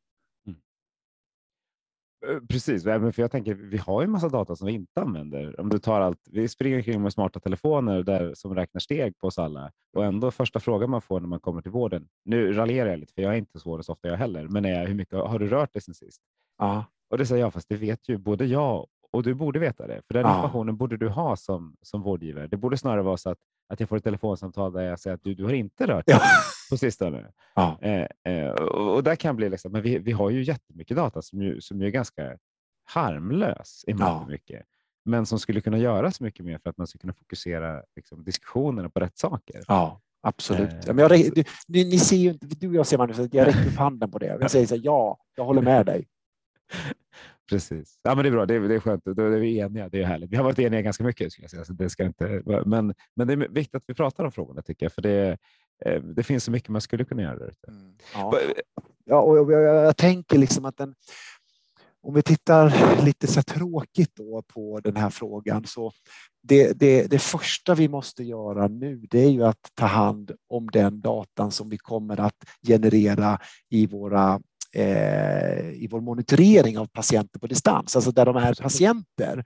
Eh, precis, för jag tänker vi har ju en massa data som vi inte använder. Om du tar allt, vi springer omkring med smarta telefoner där, som räknar steg på oss alla och ändå första frågan man får när man kommer till vården. Nu raljerar jag lite för jag är inte så så ofta jag heller, men är hur mycket har du rört dig sen sist? Ja. Och det säger jag, fast det vet ju både jag och du borde veta det, för den Ja. informationen borde du ha som, som vårdgivare. Det borde snarare vara så att, att jag får ett telefonsamtal där jag säger att du, du har inte rört dig Ja. på sistone. Ja. Eh, eh, och, och där kan bli liksom, men vi, vi har ju jättemycket data som ju, som ju är ganska harmlös i Ja. mycket, men som skulle kunna göras mycket mer för att man ska kunna fokusera liksom, diskussionerna på rätt saker. Ja, absolut. Ja, men jag, du, ni, ni ser ju inte, du och jag ser att jag räcker upp handen på det. Jag säger så här, ja, jag håller med dig. Precis. Ja, men det är bra. Det är, det är skönt. Då är vi eniga. Det är härligt. Vi har varit eniga ganska mycket. Skulle jag säga. Så det ska inte, men, men det är viktigt att vi pratar om frågorna tycker jag, för det, eh, det finns så mycket man skulle kunna göra där ute. Ja. Ja, och jag, jag, jag tänker liksom att den, om vi tittar lite så tråkigt då på den här frågan så det, det, det första vi måste göra nu det är ju att ta hand om den datan som vi kommer att generera i våra i vår monitorering av patienter på distans, alltså där de är patienter.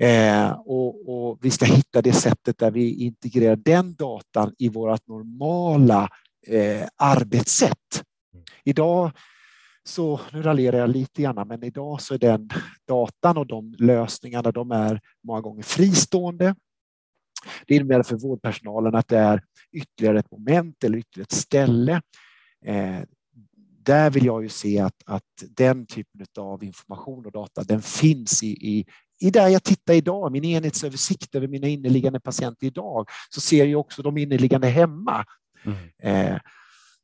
Eh, och, och vi ska hitta det sättet där vi integrerar den datan i vårt normala eh, arbetssätt. Idag så, nu raljerar jag lite grann, men idag så är den datan och de lösningarna, de är många gånger fristående. Det innebär för vårdpersonalen att det är ytterligare ett moment eller ytterligare ett ställe. Eh, där vill jag ju se att, att den typen av information och data, den finns i, i, i där jag tittar idag, min enhetsöversikt över mina inneliggande patienter idag, så ser jag också de inneliggande hemma. Eh,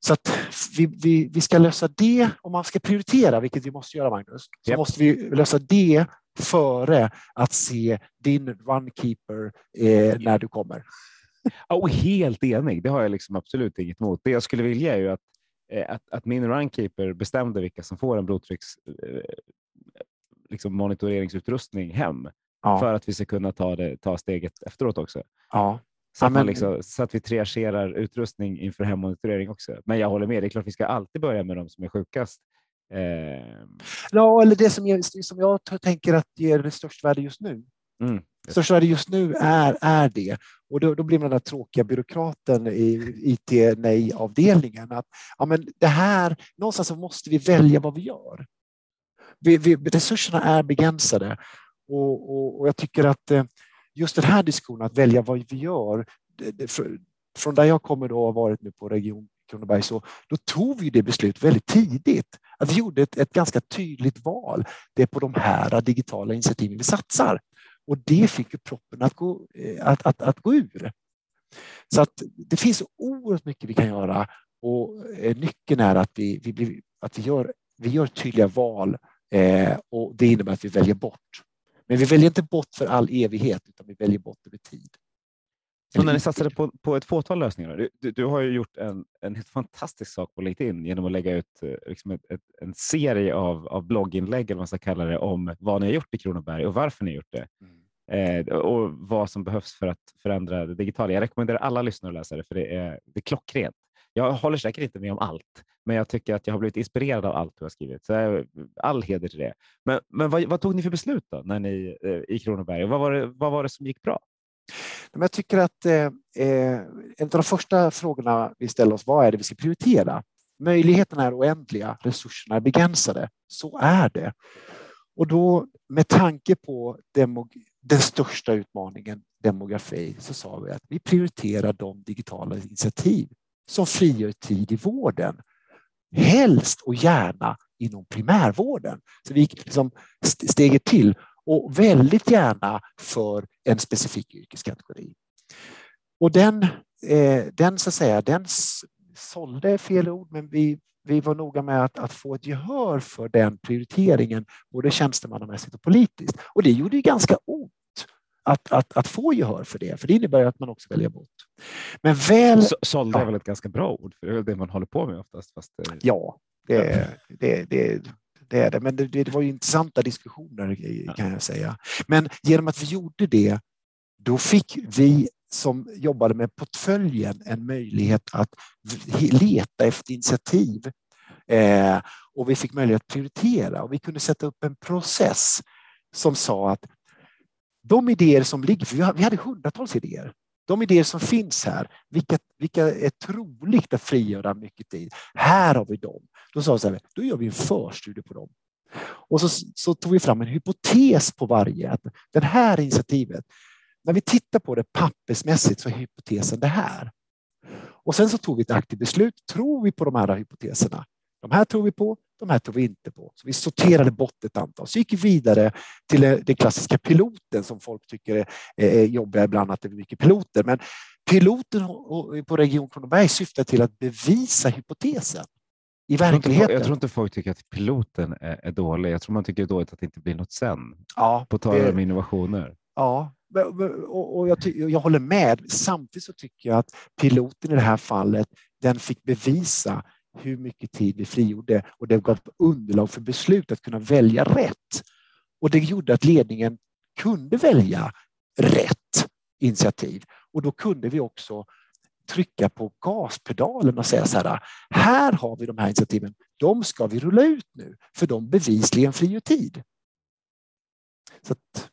så att vi, vi, vi ska lösa det, om man ska prioritera, vilket vi måste göra Magnus, så Japp. måste vi lösa det före att se din runkeeper eh, när du kommer. Ja, och helt enig. Det har jag liksom absolut inget emot. Det jag skulle vilja är ju att, att, att min runkeeper bestämde vilka som får en blodtrycks eh, liksom monitoreringsutrustning hem Ja, för att vi ska kunna ta, det, ta steget efteråt också. ja. Så, att men- liksom, så att vi triagerar utrustning inför hemmonitorering också. Men jag håller med, det är klart vi ska alltid börja med de som är sjukast. Eh, ja eller det som jag, som jag tänker att ger det störst värde just nu mm, Största värde just nu är, är det. Och då, då blir man den där tråkiga byråkraten i IT-nej-avdelningen. Att, ja, men det här, någonstans så måste vi välja vad vi gör. Vi, vi, resurserna är begränsade och, och, och jag tycker att eh, just den här diskussionen att välja vad vi gör, det, det, från där jag kommer då och har varit nu på Region Kronoberg, så då tog vi det beslutet väldigt tidigt. Att vi gjorde ett, ett ganska tydligt val. Det är på de här digitala initiativen vi satsar. Och det fick ju proppen att gå, eh, att, att, att gå ur. Så att det finns oerhört mycket vi kan göra och eh, nyckeln är att vi, vi, blir, att vi, gör, vi gör tydliga val eh, och det innebär att vi väljer bort. Men vi väljer inte bort för all evighet utan vi väljer bort över tid. Så när ni satsade på, på ett fåtal lösningar, du, du, har ju gjort en, en helt fantastisk sak på LinkedIn genom att lägga ut eh, liksom ett, ett, en serie av, av blogginlägg, eller vad man ska kalla det, om vad ni har gjort i Kronoberg och varför ni har gjort det. Eh, och vad som behövs för att förändra det digitala. Jag rekommenderar alla lyssnare att läsa det, för det är, det är klockrent. Jag håller säkert inte med om allt, men jag tycker att jag har blivit inspirerad av allt du har skrivit. Så all heder till det. Men, men vad, vad tog ni för beslut då när ni, eh, i Kronoberg? Och vad, var det, vad var det som gick bra? Men jag tycker att eh, eh, en av de första frågorna vi ställer oss, vad är det vi ska prioritera? Möjligheterna är oändliga, resurserna är begränsade. Så är det. Och då med tanke på den största utmaningen, demografi, så sa vi att vi prioriterar de digitala initiativ som frigör tid i vården. Helst och gärna inom primärvården. Så vi gick liksom steget till och väldigt gärna för en specifik yrkeskategori. Och den, eh, den så att säga, den sålde är fel ord, men vi, vi var noga med att, att få ett gehör för den prioriteringen, både tjänstemannamässigt och politiskt. Och det gjorde ju ganska ont att, att, att få gehör för det, för det innebär att man också väljer bort. Men väl, Så, sålde är väl ett ganska bra ord, för det är väl det man håller på med oftast. Fast, eh, ja, det, det, det, det är det. Men det, det var intressanta diskussioner kan jag säga. Men genom att vi gjorde det, då fick vi som jobbade med portföljen en möjlighet att leta efter initiativ. Eh, och vi fick möjlighet att prioritera och vi kunde sätta upp en process som sa att de idéer som ligger, för vi hade hundratals idéer, de idéer som finns här, vilka, vilka är troligt att frigöra mycket tid? Här har vi dem. Då sa vi så här, då gör vi en förstudie på dem. Och så, så tog vi fram en hypotes på varje. Att det här initiativet, när vi tittar på det pappersmässigt så är hypotesen det här. Och sen så tog vi ett aktivt beslut. Tror vi på de här hypoteserna? De här tror vi på, de här tror vi inte på. Så vi sorterade bort ett antal. Så gick vi vidare till den klassiska piloten som folk tycker är jobbiga ibland, att det är mycket piloter. Men piloten på Region Kronoberg syftar till att bevisa hypotesen i verkligheten. Jag tror inte folk tycker att piloten är, dålig. Jag tror man tycker det är dåligt att det inte blir något sen. Ja, på tal om innovationer. Ja, och jag, jag håller med. Samtidigt så tycker jag att piloten i det här fallet, den fick bevisa hur mycket tid vi frigjorde och det gav underlag för beslut att kunna välja rätt. Och det gjorde att ledningen kunde välja rätt initiativ och då kunde vi också trycka på gaspedalen och säga så här, här har vi de här initiativen, de ska vi rulla ut nu, för de bevisligen frigör tid. Så att,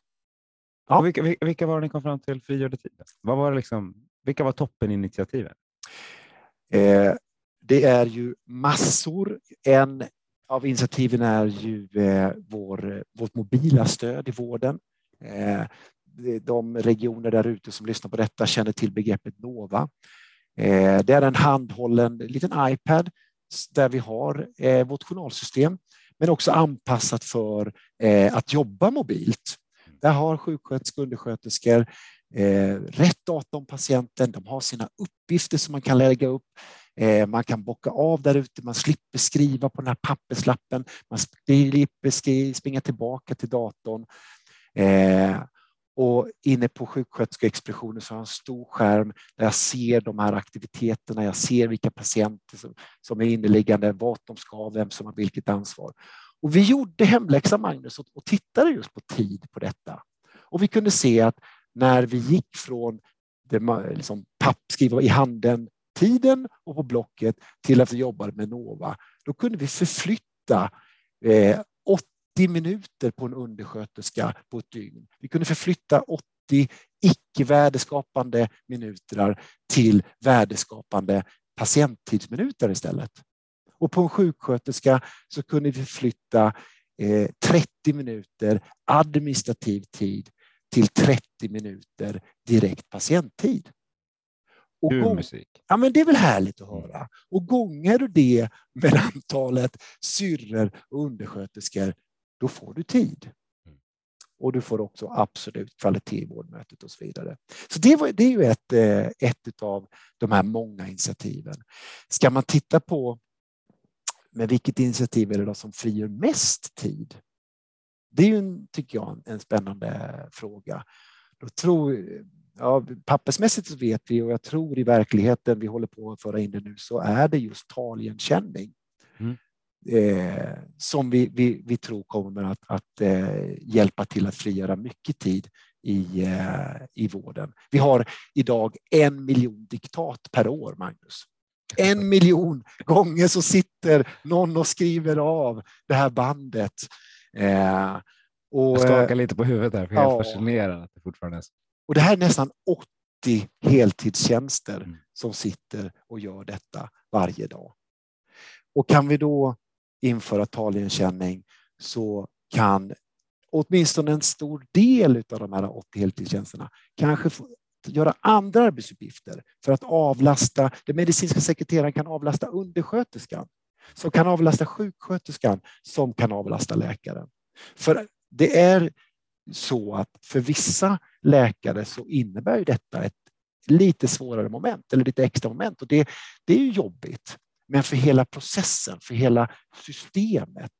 ja. vilka, vilka var det ni kom fram till frigjorde tid? Vad var det liksom, vilka var toppeninitiativen? Eh, det är ju massor. En av initiativen är ju eh, vår, vårt mobila stöd i vården. Eh, de regioner där ute som lyssnar på detta känner till begreppet NOVA. Eh, det är en handhållen liten iPad där vi har vårt journalsystem men också anpassat för att jobba mobilt. Där har sjuksköterskor och undersköterskor rätt data om patienten. De har sina uppgifter som man kan lägga upp. Eh, man kan bocka av där ute, man slipper skriva på den här papperslappen, man slipper springa tillbaka till datorn. Eh, och inne på sjuksköterskeexpeditionen så har jag en stor skärm där jag ser de här aktiviteterna, jag ser vilka patienter som, som är inneliggande, vart de ska, vem som har vilket ansvar. Och vi gjorde hemläxan, Magnus, och, och tittade just på tid på detta. Och vi kunde se att när vi gick från det, liksom, papp, skriva i handen tiden och på blocket till att vi jobbade med Nova, då kunde vi förflytta eh, 80 minuter på en undersköterska på ett dygn. Vi kunde förflytta 80 icke värdeskapande minuter till värdeskapande patienttidsminuter istället. Och på en sjuksköterska så kunde vi flytta 30 eh, minuter administrativ tid till 30 minuter direkt patienttid. Och gång... musik. Ja, men det är väl härligt att höra. Och gånger du det med antalet syrror och undersköterskor då får du tid. Mm. Och du får också absolut kvalitet i vårdmötet och så vidare. Så det, var, det är ju ett, eh, ett av de här många initiativen. Ska man titta på med vilket initiativ är det då som frigör mest tid? Det är ju, tycker jag, en spännande fråga. Då tror, ja, pappersmässigt vet vi och jag tror i verkligheten, vi håller på att föra in det nu, så är det just taligenkänning. Mm eh, som vi, vi, vi tror kommer att, att eh, hjälpa till att frigöra mycket tid i, eh, i vården. Vi har idag en miljon diktat per år, Magnus. En miljon gånger så sitter någon och skriver av det här bandet. Eh, och, Jag skakar lite på huvudet där, för jag är ja, fascinerad att det fortfarande är så. Och det här är nästan 80 heltidstjänster mm. som sitter och gör detta varje dag. Och kan vi då införa taligenkänning så kan åtminstone en stor del av de här 80 heltidstjänsterna kanske få göra andra arbetsuppgifter för att avlasta. Den medicinska sekreteraren kan avlasta undersköterskan som kan avlasta sjuksköterskan som kan avlasta läkaren. För det är så att för vissa läkare så innebär ju detta ett lite svårare moment eller lite extra moment och det, det är ju jobbigt. Men för hela processen, för hela systemet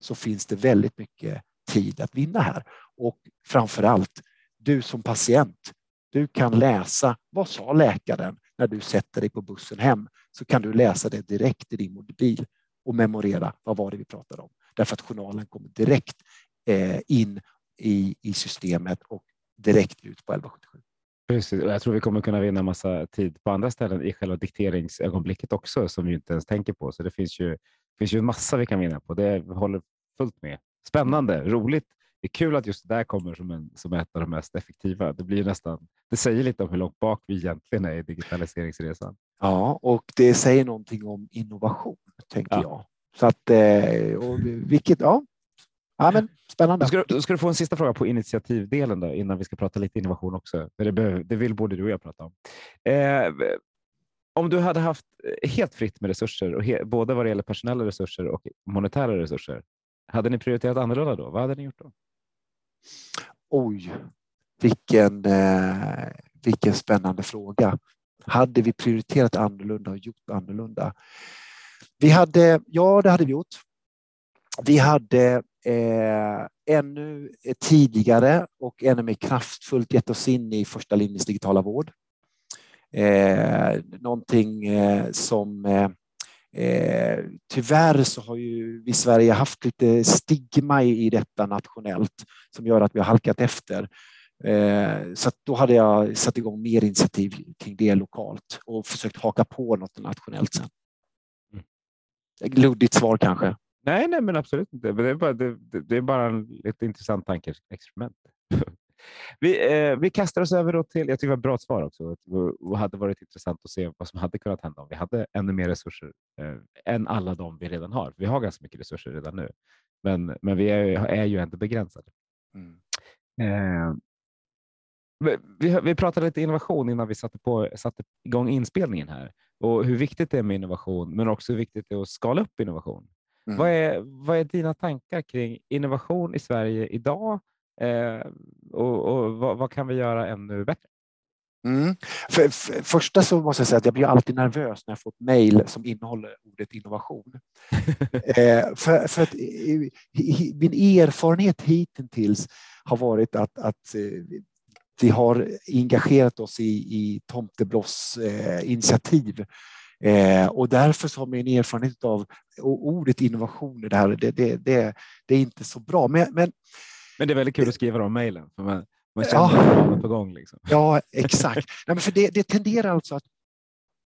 så finns det väldigt mycket tid att vinna här. Och framför allt, du som patient, du kan läsa vad sa läkaren när du sätter dig på bussen hem. Så kan du läsa det direkt i din mobil och memorera vad var det vi pratade om. därför att journalen kommer direkt eh, in i, i systemet och direkt ut på 1177. Precis. Jag tror vi kommer kunna vinna massa tid på andra ställen i själva dikteringsögonblicket också som vi inte ens tänker på. Så det finns ju, finns ju massa vi kan vinna på. Det håller fullt med. Spännande, roligt. Det är kul att just det där kommer som, en, som ett av de mest effektiva. Det blir nästan. Det säger lite om hur långt bak vi egentligen är i digitaliseringsresan. Ja, och det säger någonting om innovation, tänker ja. jag. Så att, eh, och vilket, ja, Ja, men spännande. Då ska, då ska, du få en sista fråga på initiativdelen då, innan vi ska prata lite innovation också. det, behöver, det vill både du och jag prata om. Eh, om du hade haft helt fritt med resurser, och he, både vad det gäller personella resurser och monetära resurser, hade ni prioriterat annorlunda då? Vad hade ni gjort då? Oj, vilken, eh, vilken spännande fråga. Hade vi prioriterat annorlunda och gjort annorlunda? Vi hade, ja, det hade vi gjort. Vi hade eh, ännu tidigare och ännu mer kraftfullt gett oss in i första linjens digitala vård. Eh, någonting eh, som eh, eh, tyvärr så har ju vi i Sverige haft lite stigma i, i detta nationellt som gör att vi har halkat efter. Eh, så då hade jag satt igång mer initiativ kring det lokalt och försökt haka på något nationellt sen. Mm. Luddigt svar kanske. Nej, nej, men absolut inte. Det är bara, det, det är bara ett intressant tankeexperiment. vi, eh, vi kastar oss över till, jag tycker det var ett bra svar också, det hade varit intressant att se vad som hade kunnat hända om vi hade ännu mer resurser eh, än alla de vi redan har. Vi har ganska mycket resurser redan nu, men, men vi är, är ju ändå begränsade. Mm. Eh, vi, vi pratade lite innovation innan vi satte, på, satte igång inspelningen här och hur viktigt det är med innovation, men också hur viktigt det är att skala upp innovation. Mm. Vad, är, vad är dina tankar kring innovation i Sverige idag eh, och, och vad, vad, kan vi göra ännu bättre? Mm. För, för, första så måste jag säga att jag blir alltid nervös när jag får ett mejl som innehåller ordet innovation. eh, för, för att, i, i, min erfarenhet hittills har varit att, att eh, vi har engagerat oss i, i Tomtebloss eh, initiativ Eh, och därför så har min erfarenhet av ordet innovation i det här, det, det, det, det är inte så bra. Men, men, men det är väldigt kul att skriva de mejlen. Man, man känner ja, att man är på gång. Liksom. Ja, exakt. Nej, men för det, det tenderar alltså att,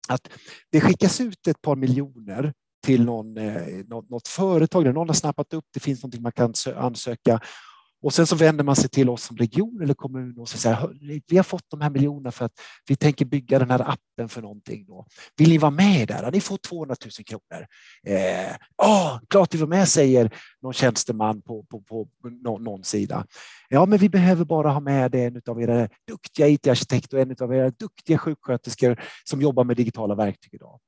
att det skickas ut ett par miljoner till någon, eh, något, något företag där någon har snappat upp, det finns någonting man kan ansöka och sen så vänder man sig till oss som region eller kommun och säger vi har fått de här miljonerna för att vi tänker bygga den här appen för någonting. Då. Vill ni vara med där? Ni får 200 000 kronor. Eh, oh, klart vi var med, säger någon tjänsteman på, på, på någon, någon sida. Ja, men vi behöver bara ha med en av era duktiga IT-arkitekter och en av era duktiga sjuksköterskor som jobbar med digitala verktyg idag.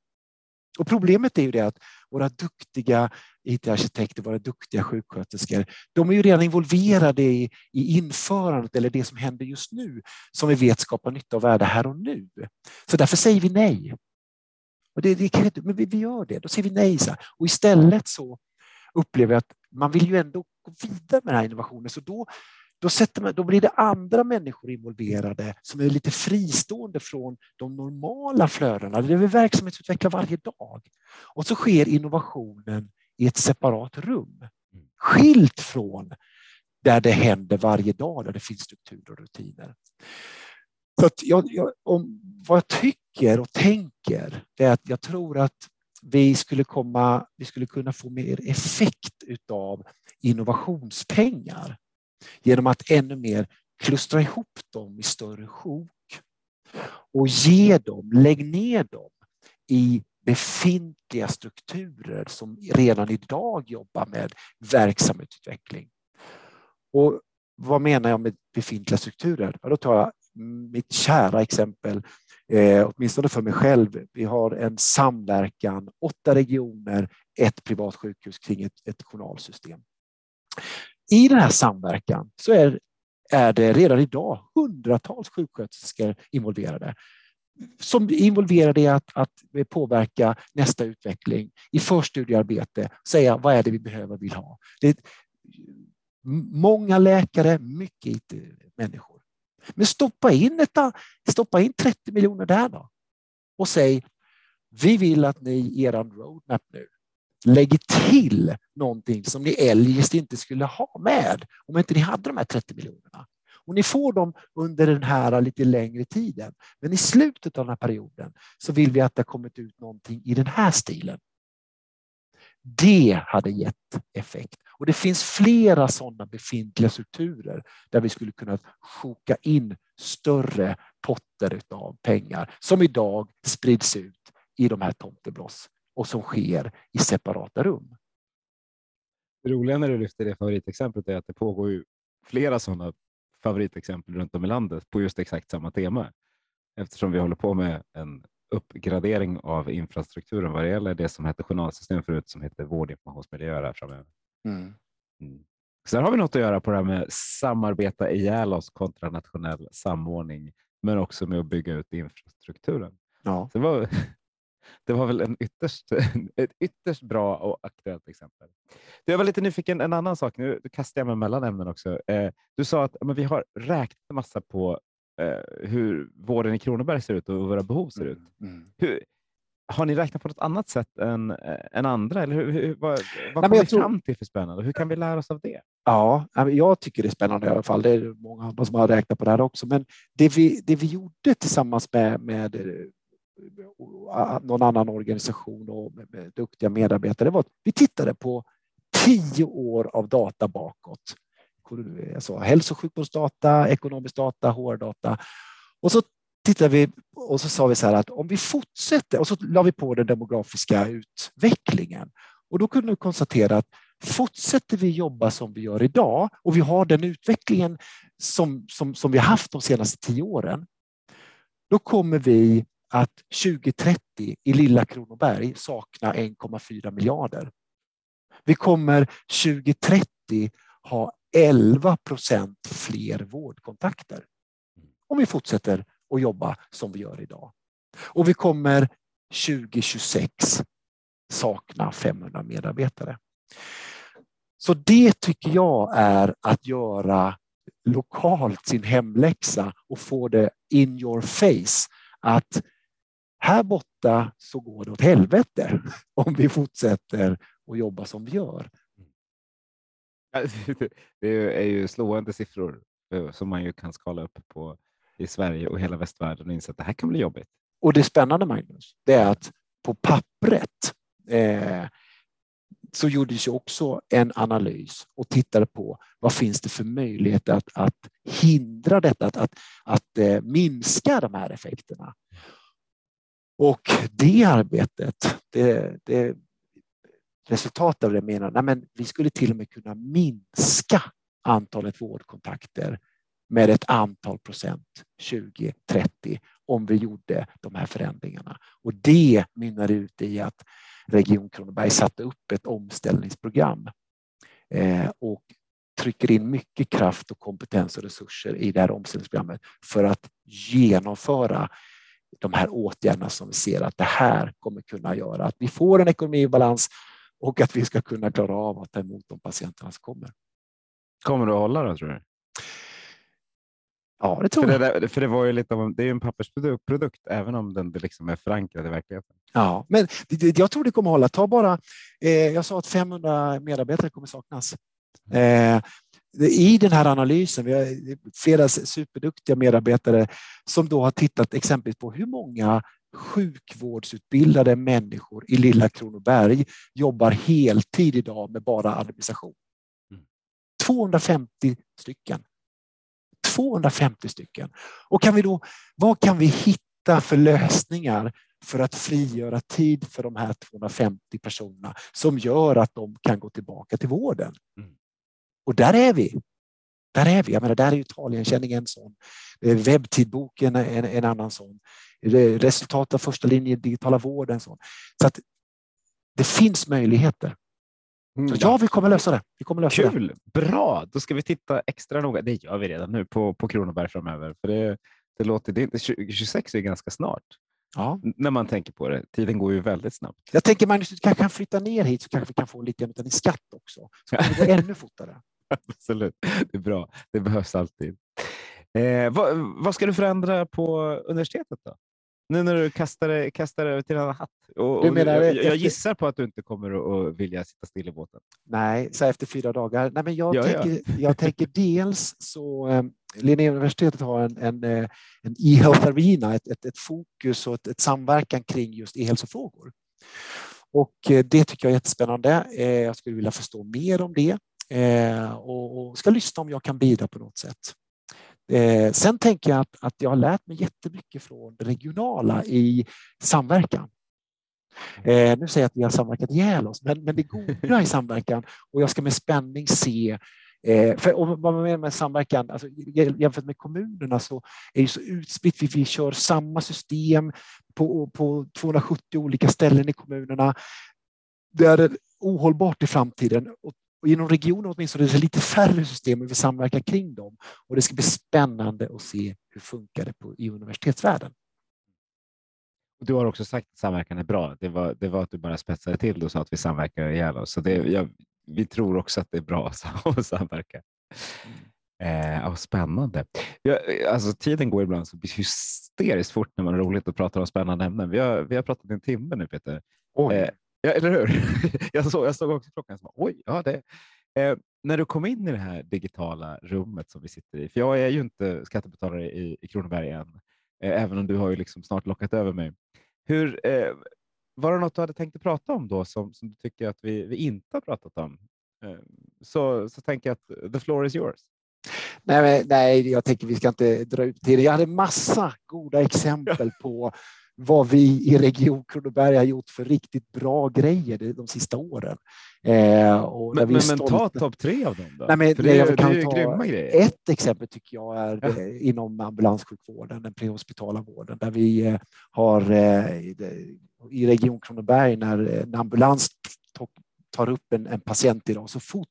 Och problemet är ju det att våra duktiga IT-arkitekter, våra duktiga sjuksköterskor, de är ju redan involverade i, i införandet eller det som händer just nu som vi vet skapar nytta och värde här och nu. Så därför säger vi nej. Och det, det, men vi, vi gör det, då säger vi nej. Så Och istället så upplever jag att man vill ju ändå gå vidare med den här innovationen, så då då, sätter man, då blir det andra människor involverade som är lite fristående från de normala flödena. Det är vi verksamhetsutvecklar varje dag. Och så sker innovationen i ett separat rum. Skilt från där det händer varje dag, där det finns strukturer och rutiner. Så jag, jag, om, vad jag tycker och tänker är att jag tror att vi skulle, komma, vi skulle kunna få mer effekt av innovationspengar genom att ännu mer klustra ihop dem i större sjok och ge dem, lägg ner dem i befintliga strukturer som redan idag jobbar med verksamhetsutveckling. Och vad menar jag med befintliga strukturer? Ja, då tar jag mitt kära exempel, eh, åtminstone för mig själv. Vi har en samverkan, åtta regioner, ett privat sjukhus kring ett, ett journalsystem. I den här samverkan så är, är det redan idag hundratals sjuksköterskor involverade som involverar det att, att påverka nästa utveckling i förstudiearbete, säga vad är det vi behöver och vill ha. Det är många läkare, mycket IT-människor. Men stoppa in, ett, stoppa in 30 miljoner där då och säg vi vill att ni i er roadmap nu lägger till någonting som ni eljest inte skulle ha med om inte ni hade de här 30 miljonerna. Och ni får dem under den här lite längre tiden. Men i slutet av den här perioden så vill vi att det har kommit ut någonting i den här stilen. Det hade gett effekt. Och det finns flera sådana befintliga strukturer där vi skulle kunna sjoka in större potter av pengar som idag sprids ut i de här tomtebloss och som sker i separata rum. Det roliga när du lyfter det favoritexemplet är att det pågår ju flera sådana favoritexempel runt om i landet på just exakt samma tema. Eftersom vi håller på med en uppgradering av infrastrukturen vad det gäller det som hette journalsystem förut som heter vårdinformationsmiljöer här framöver. Mm. Mm. Sen har vi något att göra på det här med samarbeta ihjäl oss kontra nationell samordning, men också med att bygga ut infrastrukturen. Ja. Det, var, det var väl en ytterst, ett ytterst bra och aktuellt exempel. Jag var lite nyfiken, en annan sak, nu kastar jag mig mellan ämnen också. Eh, du sa att men vi har räknat massa på eh, hur vården i Kronoberg ser ut och hur våra behov ser ut. Mm. mm. Hur, har ni räknat på något annat sätt än, äh, än andra? Eller hur, hur, vad vad kommer vi tror... fram till för spännande? Hur kan vi lära oss av det? Ja, jag tycker det är spännande i alla fall. Det är många andra som har räknat på det här också. Men det vi, det vi gjorde tillsammans med, med eh, någon annan organisation och med, med duktiga medarbetare var vi tittade på tio år av data bakåt. Alltså hälso och sjukvårdsdata, ekonomisk data, HR-data. Och så tittade vi och så sa vi så här att om vi fortsätter och så la vi på den demografiska utvecklingen och då kunde vi konstatera att fortsätter vi jobba som vi gör idag och vi har den utvecklingen som, som, som vi haft de senaste tio åren, då kommer vi att 2030 i lilla Kronoberg sakna 1,4 miljarder. Vi kommer 2030 ha 11 procent fler vårdkontakter om vi fortsätter att jobba som vi gör idag. Och vi kommer 2026 sakna 500 medarbetare. Så det tycker jag är att göra lokalt sin hemläxa och få det in your face att här borta så går det åt helvete om vi fortsätter att jobba som vi gör. Det är ju slående siffror eh, som man ju kan skala upp på i Sverige och hela västvärlden och inse att det här kan bli jobbigt. Och det spännande Magnus, det är att på pappret eh, så gjordes ju också en analys och tittade på vad finns det för möjlighet att, att hindra detta, att, att, att eh, minska de här effekterna. Och det arbetet, det, det resultatet av det menar, nej men vi skulle till och med kunna minska antalet vårdkontakter med ett antal procent 2030 om vi gjorde de här förändringarna. Och det mynnar ut i att Region Kronoberg satte upp ett omställningsprogram eh, och trycker in mycket kraft och kompetens och resurser i det här omställningsprogrammet för att genomföra de här åtgärderna som vi ser att det här kommer kunna göra att vi får en ekonomi i balans och att vi ska kunna klara av att ta emot de patienterna som kommer. Kommer du att hålla då tror du? Ja, det tror för jag. Det, för det, var ju lite av, det är en pappersprodukt, produkt, även om den liksom är förankrad i verkligheten. Ja, men det, jag tror det kommer hålla. Ta bara, eh, jag sa att 500 medarbetare kommer saknas. Mm. Eh, I den här analysen, vi har flera superduktiga medarbetare som då har tittat exempelvis på hur många sjukvårdsutbildade människor i lilla Kronoberg jobbar heltid idag med bara administration. 250 mm. stycken. 250 stycken. Och kan vi då, vad kan vi hitta för lösningar för att frigöra tid för de här 250 personerna som gör att de kan gå tillbaka till vården? Mm. Och där är vi. Där är vi. Jag menar, där är Italienkännning en sån. Webbtidboken en, en annan sån. Resultat av första linjen digitala vård en sån. Så att det finns möjligheter. Mm, ja, vi kommer lösa det. Vi kommer lösa Kul! Det. Bra! Då ska vi titta extra noga. Det gör vi redan nu på, på Kronoberg framöver. För det, det låter, det, 2026 är ganska snart. Ja. När man tänker på det. Tiden går ju väldigt snabbt. Jag tänker Magnus, du kanske kan flytta ner hit så kanske vi kan få lite av din skatt också. Så kan det gå ännu fortare. Absolut, det är bra. Det behövs alltid. Eh, vad, vad, ska du förändra på universitetet då? Nu när du kastar, kastar över till en annan hatt. Och, Du och menar jag, efter- jag gissar på att du inte kommer att vilja sitta still i båten. Nej, så efter fyra dagar. Nej, men jag, Ja, ja. tänker, jag tänker dels så eh, Linnéuniversitetet har en, en, eh, en e-health arena, ett, ett, ett fokus och ett, ett samverkan kring just e-hälsofrågor. Och eh, det tycker jag är jättespännande. Jag skulle vilja förstå mer om det eh, och, och ska lyssna om jag kan bidra på något sätt. Eh, Sen tänker jag att, att jag har lärt mig jättemycket från det regionala i samverkan. Eh, nu säger jag att vi har samverkat ihjäl oss, men, men det goda i samverkan och jag ska med spänning se Eh, för, och vad man menar med samverkan, alltså, jämfört med kommunerna så är det så utspritt. Vi, vi kör samma system på, på 270 olika ställen i kommunerna. Det är ohållbart i framtiden. Och, och inom regionen åtminstone är det lite färre system och vi samverkar kring dem. Och det ska bli spännande att se hur funkar det på, i universitetsvärlden. Du har också sagt att samverkan är bra. Det var, det var att du bara spetsade till det och sa att vi samverkar ihjäl oss. Så det, jag, vi tror också att det är bra att samverka. Eh, ja, spännande. Jag, alltså, tiden går ibland så hysteriskt fort när man har roligt och pratar om spännande ämnen. Vi har, vi har pratat i en timme nu Peter. Eh, ja, eller hur? jag, såg, jag såg också klockan. Bara, Oj, ja, det. Eh, när du kom in i det här digitala rummet som vi sitter i, för jag är ju inte skattebetalare i, i Kronoberg än, eh, även om du har ju liksom snart lockat över mig. Hur, eh, var det något du hade tänkt att prata om då som, som du tycker att vi, vi inte har pratat om? Eh, så, så tänker jag att the floor is yours. Nej, nej, jag tänker vi ska inte dra ut till det. Jag hade massa goda exempel på vad vi i Region Kronoberg har gjort för riktigt bra grejer de, sista åren. Eh, Men, men, men ta topp tre av dem då. Nej, men för det, jag det kan ju ta grymma grejer. Ett exempel tycker jag är Ja. eh, inom ambulanssjukvården, den prehospitala vården, där vi eh, har eh, i det- Region Kronoberg när en ambulans tar upp en, en patient idag, så fort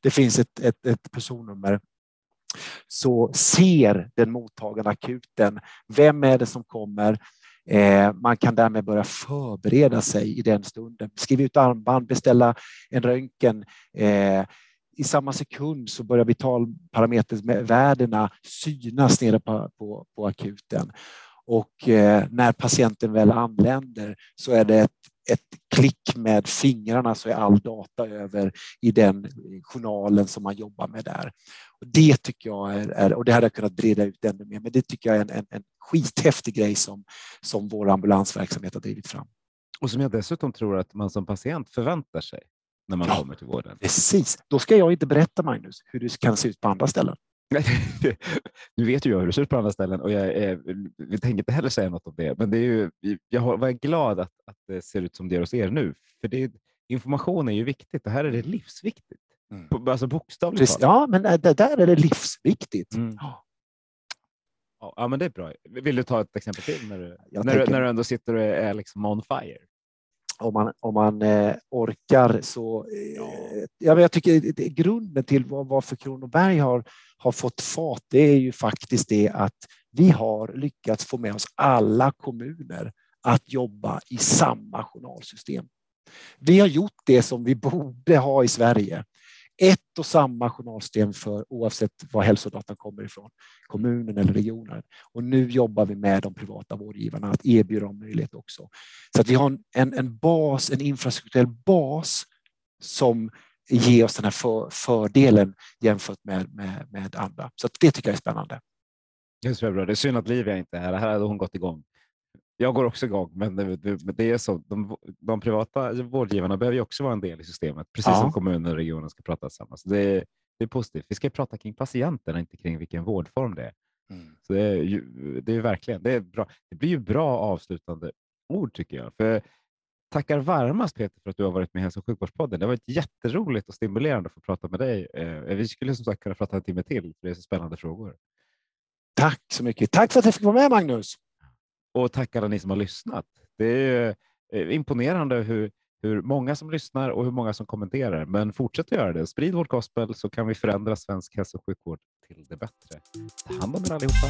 det finns ett, ett, ett personnummer så ser den mottagande akuten vem är det som kommer. Eh, man kan därmed börja förbereda sig i den stunden. Skriva ut armband, beställa en röntgen. Eh, I samma sekund så börjar vitalparametervärdena synas nere på, på, på akuten. Och eh, när patienten väl anländer så är det ett, ett klick med fingrarna så är all data över i den journalen som man jobbar med där. Och det tycker jag är, är och det hade jag kunnat breda ut ännu mer, men det tycker jag är en, en, en skithäftig grej som, som vår ambulansverksamhet har drivit fram. Och som jag dessutom tror att man som patient förväntar sig när man Ja. kommer till vården. Precis, då ska jag inte berätta Magnus hur det kan se ut på andra ställen. nu vet ju jag hur det ser ut på andra ställen och jag är, vi tänker inte heller säga något om det. Men det är ju, jag har- var glad att, att det ser ut som det gör hos er nu. För det, information är ju viktigt. Det här är det livsviktigt. Mm. Alltså bokstavligt talat. ja, men äh, det där är det livsviktigt. Mm. Ja. Men det är bra. Vill du ta ett exempel till när du, Jag när, du, tänker- när du ändå sitter och är liksom on fire? om man, om man eh, orkar så... Eh, Ja. ja. men jag tycker det- grunden till vad, varför Kronoberg har, har fått fart, det är ju faktiskt det att vi har lyckats få med oss alla kommuner att jobba i samma journalsystem. Vi har gjort det som vi borde ha i Sverige. Ett och samma journalsystem för oavsett var hälsodatan kommer ifrån, kommunen eller regionen. Och nu jobbar vi med de privata vårdgivarna att erbjuda dem möjlighet också. Så att vi har en- en, bas, en infrastrukturell bas som ger oss den här för, fördelen jämfört med, med, med andra. Så att det tycker jag är spännande. Det är bra. Det är synd att Livia inte är här. Här hade hon gått igång. Jag går också igång, men det, är så. De, de privata vårdgivarna behöver ju också vara en del i systemet, precis Ja. som kommunen och regionen ska prata tillsammans. Det är, det är positivt. Vi ska prata kring patienten, inte kring vilken vårdform det är. Så det är, ju, det är verkligen det är bra. Det blir ju bra avslutande ord tycker jag. För tackar varmast Peter för att du har varit med i Hälso och sjukvårdspodden. Det har varit jätteroligt och stimulerande att få prata med dig. Eh, Vi skulle som sagt kunna prata en timme till, för det är så spännande frågor. Tack så mycket. Tack för att jag fick vara med Magnus. Och tack alla ni som har lyssnat. Det är eh, imponerande hur, hur många som lyssnar och hur många som kommenterar. Men fortsätt att göra det. Sprid vårt gospel så kan vi förändra svensk hälso och sjukvård till det bättre. Ta hand om er allihopa.